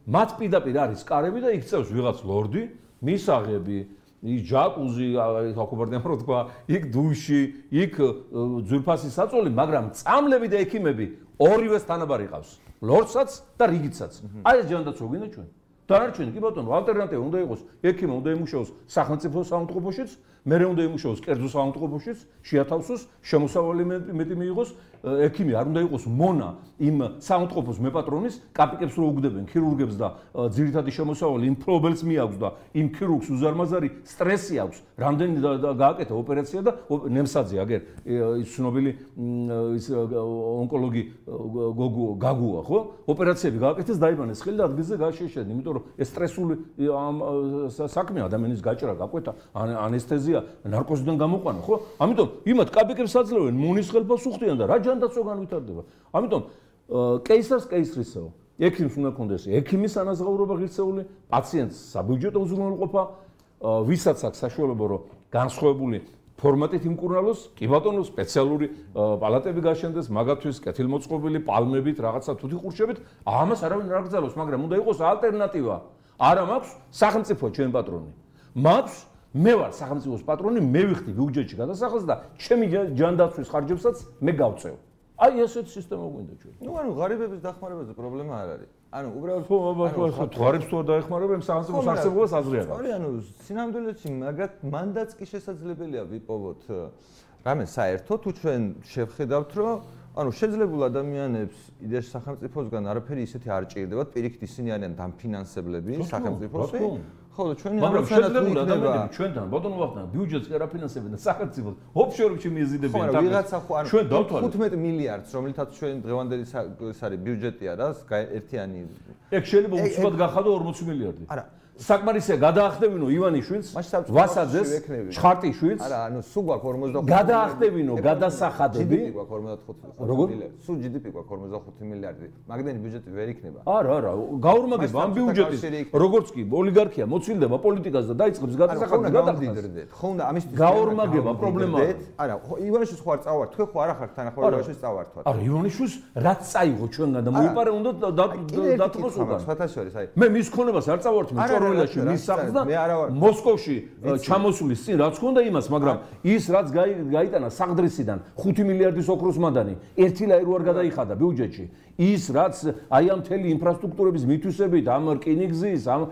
მათ პირდაპირ არის კარები და იქ წევს ვიღაც ლორდი, მისაღები, ის ჯაკუზი აკუბარდიან რო თქვა იქ დუში იქ ძვირფასი საწოლი მაგრამ წამლები და ექიმები ორივეს თანაბარი ყავს ლორდსაც და რიგიცაც აი ეს ჯანდაცვა გინდა ჩვენ. დანარჩენი კი ბატონო ალტერნატივა უნდა იყოს ექიმი უნდა იმუშაოს სახელმწიფო საავადმყოფოშიც მე რე უნდა იმუშაოს? კერძო საავადმყოფოშიც შეათავსოს? შემოსავალი მეტი მიიღოს? ექიმი არ უნდა იყოს? მონა იმ საუნტყოფოს მეპატრონის კაპიკებს რო უგდებენ ქირურგებს და ძირითადი შემოსავალი იმ პრობლემს მიაქვს და იმ ქირურგს უზარმაზარი სტრესი აქვს. რამდენი გააკეთა ოპერაცია და ნემსაძე აგერ ის ცნობილი ის ონკოლოგი გოგუ გაგუა ხო? ოპერაციები გააკეთეს დაიბანეს ხელი და ადგილზე გაშეშედა იმიტომ რომ ეს სტრესული საქმე ადამიანის გაჭრა გაკვეთა ანესთეზია ნარკოზიდან გამოყვანა ხო ამიტომ იმათ კაპიკებს აძლევენ მონის ხელფას უხდიან და რა ჯანდაცვა განვითარდება. ამიტომ კეისარს კეისრისაო. ექიმს უნდა კონდეს ექიმის ანაზღაურება ღირსეული, პაციენტს საბიუჯეტო უზრუნველყოფა, ვისაც აქვს საშუალება რომ განსხვავებული ფორმატით იმკურნალოს, კი ბატონო სპეციალური პალატები გაშენდეს, მაგათთვის კეთილმოწყობილი პალმებით, რაღაცა თუთი ყურშებით, ამას არავინ არ აგზავნოს, მაგრამ უნდა იყოს ალტერნატივა. არა მაქვს სახელმწიფო ჩვენ პატრონი. მაქვს მე ვარ სახელმწიფოს პატრონი, მე ვიხდი ბიუჯეტში გადასახადს და ჩემი ჯანდაცვის ხარჯებსაც მე გავწევ. აი ესეთ სისტემა გვინდა ჩვენ. ნუ ანუ ღარიბების დახმარებაზე პრობლემა არ არის. ანუ უბრალოდ ხო, აბა, ხო, ღარიბს თუ არ დაეხმარებენ, სახელმწიფოს არსებობას აზრი აქვს. ორი ანუ სინამდვილეში მაგათ მანდაც კი შესაძლებელია ვიპოვოთ რამე საერთო თუ ჩვენ შევხედავთ რომ ანუ შეძლებულ ადამიანებს იდეაში სახელმწიფოსგან არაფერი ისეთი არ ჭირდებათ, პირიქით ისინი არიან დამფინანსებლები სახელმწიფოსი. ხო და ჩვენი მაგრამ შეძლებულ ადამიანები ჩვენთან ბატონო ვახტანგ ბიუჯეტს კი არაფინანსებენ და სახელმწიფოს ოფშორებში მიეზიდებიან და ვიღაცა ხო ანუ ჩვენ 15 მილიარდს რომლითაც ჩვენ დღევანდელი ეს არის ბიუჯეტია რა ერთიანი ეგ შეიძლება უცბად გახადო 40 მილიარდი. არა საკმარისია გადაახდებინო ივანიშვილს ვასაძეს ჩხარტიშვილს. არა ანუ სულ გვაქვს 45 გადაახდებინო გადასახადები. GDP გვაქვს 45 მილიარდი. სულ GDP გვაქვს 45 მილიარდი. მაგდენი ბიუჯეტი ვერ იქნება. არა არა გაურმაგება ამ ბიუჯეტის. როგორც კი ოლიგარქია მოცილდება პოლიტიკას და დაიწყებს გადასახადებს გადაახდიდრდეთ ხო უნდა ამის გაურმაგება პრობლემაა. არა ივანიშვილს ხო არ წავართ თქვენ ხო არ ახართ თანახმად ივანიშვილს წავართვათ არა ივანიშვილს რაც წაიღო ჩვენგან და მოიპარე უნდა დათმოს უკან მე მის ქონებას არ წავართ მე ჭორო პარალელში მის სახლს და მოსკოვში ჩამოსulis წინ რაც ხონდა იმას მაგრამ ის რაც გაიტანა საღდრისიდან 5 მილიარდის ოქროს მადანი ერთი ლაი რო არ გადაიხადა ბიუჯეტში. ის რაც აი ამ თელი ინფრასტრუქტურების მითვისებით ამ რკინიგზის ამ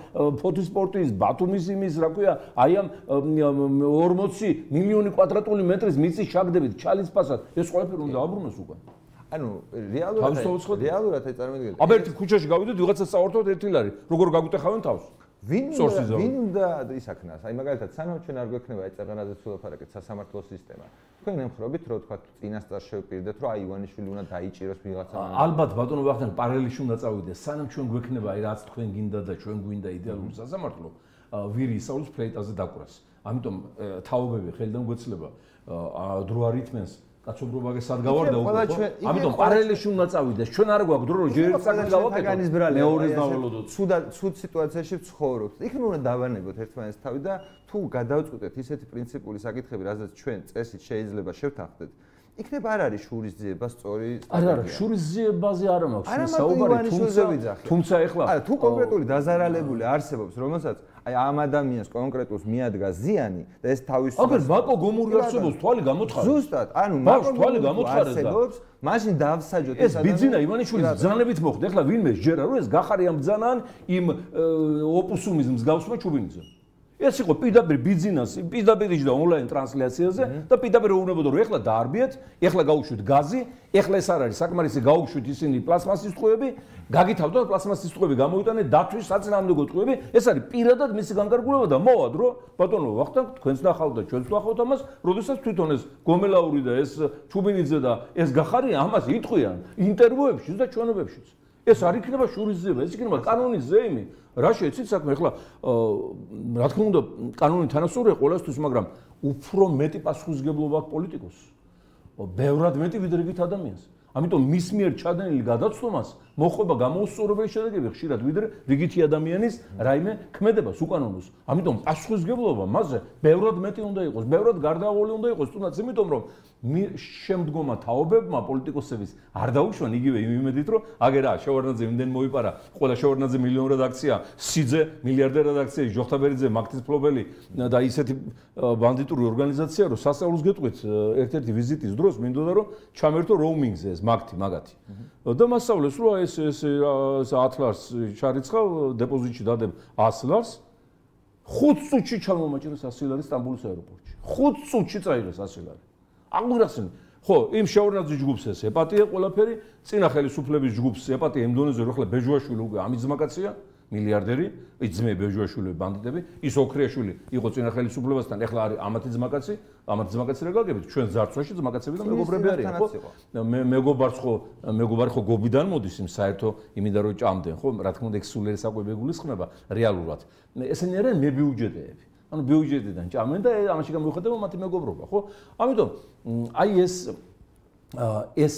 ფოტოსპორტის ბათუმის იმის რა ქვია აი ამ 40 მილიონი კვადრატული მეტრის მიწის ჩაგდებით ჩალის ფასად ეს ყველაფერი უნდა აბრუნოს უკვე. ანუ რეალურად რეალურად აი წარმოიდგინეთ. აბა ერთი ქუჩაში გავიდეთ ვიღაცა საერთოდ ერთი ლარი როგორ გაგვიტეხავენ თავს ვინ ვინ უნდა ისაქნას? აი მაგალითად, სანამ ჩვენ არ გვექნება ეს წეღანაზე სულაფარაკეთ სასამართლო სისტემა. თქვენ ემხრობით, რომ თქვა წინასწარ შევპირდეთ, რომ აი ივანიშვილი უნდა დაიჭიროს ვიღაცა. ალბათ ბატონო ვახტანგ პარალელში უნდა წავიდეს. სანამ ჩვენ გვექნება აი რაც თქვენ გინდა და ჩვენ გვინდა იდეალური სასამართლო, ვირი ისაულის ფლეიტაზე დაკვრას. ამიტომ თაობები ხელიდან გვეცლება დრო არითმენს კაცობრიობაგე სად გავარდა უკვე ამიტომ პარალელში უნდა წავიდეს. ჩვენ არ გვაქვს დრო რომ ჯერ საკითხი გავაკეთოთ მეორის დავალოდოთ ცუდა ცუდ სიტუაციაში ვცხოვრობთ იქნებ უნდა დავანებოთ ერთმანეთს თავი და თუ გადავწყვეტეთ ისეთი პრინციპული საკითხები რაზეც ჩვენ წესით შეიძლება შევთანხმდეთ იქნებ არ არის შურისძიება სწორი არა არა შურისძიებაზე არ მაქვს. საუბარი თუმცა თუმცა ეხლა არა თუ კონკრეტული დაზარალებული არსებობს რომელსაც აი ამ ადამიანს კონკრეტულს მიადგა ზიანი და ეს თავის აგერ ბაკო გომური არსებობს თვალი გამოთხარა ზუსტად ანუ ბაკო თვალი გამოთხარა და მაშინ დავსაჯოთ ეს ბიძინა ივანიშვილის ბძანებით მოხდა ეხლა ვინმე შეერა რომ ეს გახარი ამ ბძანან იმ ოპუსუმის მსგავსმა ჩუბინიძემ ეს იყო პირდაპირ ბიზნეს, პირდაპირ იჯდა ონლაინ ტრანსლაციაზე და პირდაპირ უუნებოდა რომ ეხლა დაარბიეთ, ეხლა გაუშვით გაზი, ეხლა ეს არ არის საკმარისი გაუშვით ისინი პლასმასის წყობები, გაგითავდოთ პლასმასის წყობები გამოიტანეთ დათვის საწინააღმდეგო წყობები, ეს არის პირადად მისი განკარგულება და მოვად რომ ბატონო ვახტანგ თქვენს ნახავთ და ჩვენს ნახავთ ამას, როდესაც თვითონ ეს გომელაური და ეს ჩუბინიძე და ეს გახარი ამას იტყვიან ინტერვიუებში და ჩვენობებშიც. ეს არ იქნება შურისძიება, ეს იქნება კანონის ზეიმი. რა შეიცით საქმე? ახლა რა თქმა უნდა, კანონი თანასწორია ყოველთვის, მაგრამ უფრო მეტი პასუხისგებლობა აქვს პოლიტიკოსს. ბევრად მეტი ვიდრე გით ადამიანს. ამიტომ მის მიერ ჩადენილი გადაცვლომას მოხდება გამოუსწორებელი შედეგები ხშირად ვიდრე რიგითი ადამიანის რაიმე ქმედებას უკანონოს. ამიტომ პასუხისგებლობა მასზე ბევრად მეტი უნდა იყოს, ბევრად გარდაუვალი უნდა იყოს, თუნდაც იმიტომ რომ შემდგომა თაობებმა პოლიტიკოსების არ დაუშვან იგივე იმ იმედით რომ აგერა შევარნაძე იმდენ მოიპარა ყველა შევარნაძე მილიონ რედაქცია სიძე მილიარდერ რედაქცია ჯოხტაბერიძე მაქტის ფლობელი და ისეთი ბანდიტური ორგანიზაცია რომ სასწაულს გეტყვით ერთ-ერთი ვიზიტის დროს მინდოდა რომ ჩამერთო როუმინგზე ეს მაქტი მაგათი და მასწავლეს რომ ეს ეს 10 ლარს შარიცხავ დეპოზიტში დადებ 100 ლარს. 5 წუთში ჩამომაჭრეს 100 ლარი სტამბოლის აეროპორტში. 5 წუთში წაიღეს 100 ლარი აღვირახსენ ხო იმ შეურნაძის ჯგუფს ეს ეპატია ყველაფერი წინა ხელისუფლების ჯგუფს ეპატია იმ დონეზე რომ ხლა ბეჟუაშვილი უკვე ამიძმაკაცია მილიარდერი იძმე ბეჟუაშვილი ბანდიტები ის ოქრიაშვილი იყო წინა ხელისუფლებასთან ეხლა არის ამათი ძმაკაცი ამათი ძმაკაცი რა გაგებით? ჩვენ ზარცვაში ძმაკაცები და მეგობრები არიან ხო? მე მეგობარს ხო მეგობარი ხო გობიდან მოდის იმ საერთო იმიდან რომ ჭამდენ ხო? რა თქმა უნდა ეს სულიერი საკვები გულისხმება რეალურად. ესენი არიან მებიუჯეტეები ანუ ბიუჯეტიდან ჭამენ და ამაში გამოიხატება მათი მეგობრობა, ხო? ამიტომ აი ეს ეს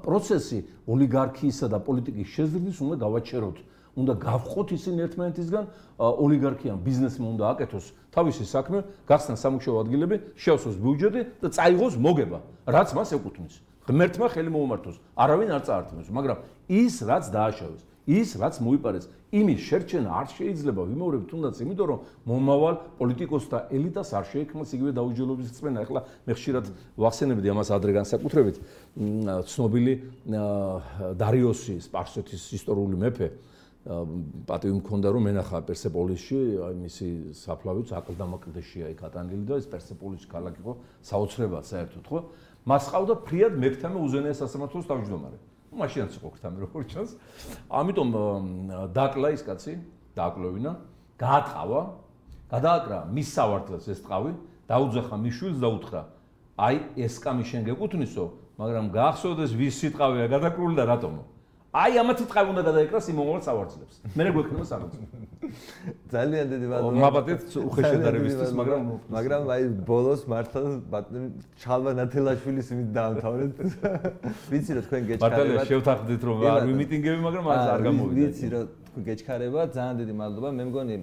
პროცესი ოლიგარქიისა და პოლიტიკის შეზრდის უნდა გავაჩეროთ. უნდა გავხოთ ისინი ერთმანეთისგან. ოლიგარქიამ ბიზნესმა უნდა აკეთოს თავისი საქმე, გახსნას სამუშაო ადგილები, შეავსოს ბიუჯეტი და წაიღოს მოგება, რაც მას ეკუთვნის. ღმერთმა ხელი მოუმართოს, არავინ არ წაართმევს, მაგრამ ის რაც დააშავეს, ის რაც მოიპარეს იმის შერჩენა არ შეიძლება ვიმეორებ თუნდაც იმიტომ რომ მომავალ პოლიტიკოსს და ელიტას არ შეექმნას იგივე დაუჯელობის წმენა ახლა მე ხშირად ვახსენებდი ამას ადრე განსაკუთრებით. ცნობილი დარიოსი სპარსეთის ისტორიული მეფე პატივი მქონდა რომ მენახა პერსეპოლისში აი მისი საფლავიც აკლდამაკლდეშია იქ ატანილი და ეს პერსეპოლისი ქალაქი ხო საოცრებად საერთოდ ხო მას ყავდა ფრიად მეფთამე უზენაეს სასამართლოს თავმჯდომარე მაშინაც იყო ქთამი როგორ ჩანს. ამიტომ დაკლა ის კაცი, დაკლოვინა, გაატყავა, გადააკრა მის სავარდლებს ეს ტყავი, დაუძახა მის შვილს და უთხრა: "აი ეს კამი შენ გეკუთვნისო, მაგრამ გაახსოვდეს ვის სიტყავია გადაკრული და რატომო?" აი ამათ ტყავ უნდა გადაეკრას იმ მომავალ სავარძლებს. მე რა გვექნება სამოცი. ძალიან დიდი ბატონო. მაბატეთ უხეშედარებისთვის, მაგრამ მაგრამ აი ბოლოს მართლა ბატონი ჩალვა ნათელაშვილის იმით დაამთავრეთ. ვიცი რა თქვენ გეჩქარებათ. ბატონო შევთანხმდით რომ არ მიმიტინგები, მაგრამ მას არ გამოვიდა. ვიცი რა თქვენ გეჩქარებათ, ძალიან დიდი მადლობა. მე მგონი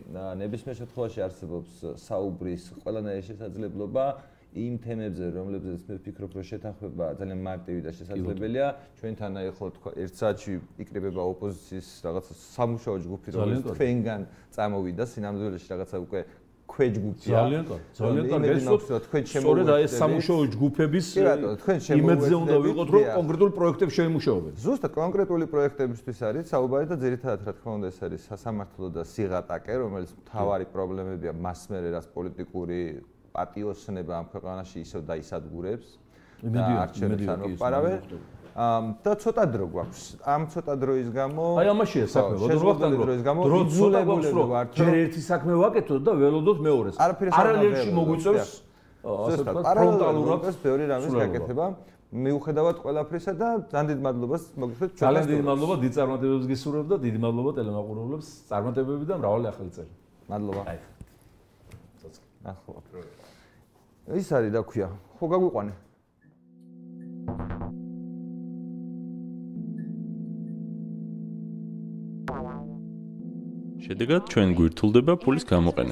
ნებისმიერ შემთხვევაში არსებობს საუბრის ყველანაირი შესაძლებლობა. იმ თემებზე, რომლებზეც მე ვფიქრობ, რომ შეთანხმება ძალიან მარტივი და შესაძლებელია, ჩვენთან აი ხო თქვა ერთ საათში იკრიბება ოპოზიციის რაღაცა სამუშაო ჯგუფი, რომელიც თქვენგან წამოვიდა სინამდვილეში რაღაცა უკვე ქვეჯგუფია. ძალიან კარგი. ძალიან კარგი. ეს თქვენ შემოგვიყვეთ. სწორედ აი ეს სამუშაო ჯგუფების იმედზე უნდა ვიყოთ, რომ კონკრეტულ პროექტებს შეიმუშაობენ. ზუსტად კონკრეტული პროექტებისთვის არის საუბარი და ძირითადად რა თქმა უნდა ეს არის სასამართლო და სიღატაკე, რომელიც მთავარი პრობლემებია მასმერე რას პოლიტიკური პატიოსნება ამ ქვეყანაში ისევ დაისადგურებს. იმედია, იმედია რომ პარავე. ამ და ცოტა დრო გვაქვს. ამ ცოტა დროის გამო აი ამაშია საქმე, დროის გამო იძულებულები ვართ. ჯერ ერთი საქმე ვაკეთოთ და ველოდოთ მეორეს. არალელში მოგვიწევს ასე ვთქვათ, ფრონტალურად ეს ბევრი რამის გაკეთება. მიუხედავად ყველაფრისა და ძალიან დიდ მადლობას ჩვენ. ძალიან დიდი მადლობა დიდ წარმატებებს გისურვებ და დიდი მადლობა ტელემაყურებლებს წარმატებები და მრავალი ახალი წელი. მადლობა. აი. ახლა. ის არის რა ქვია. ხო გაგვიყვანე. შედეგად ჩვენ გვირთულდება ფულის გამოყენება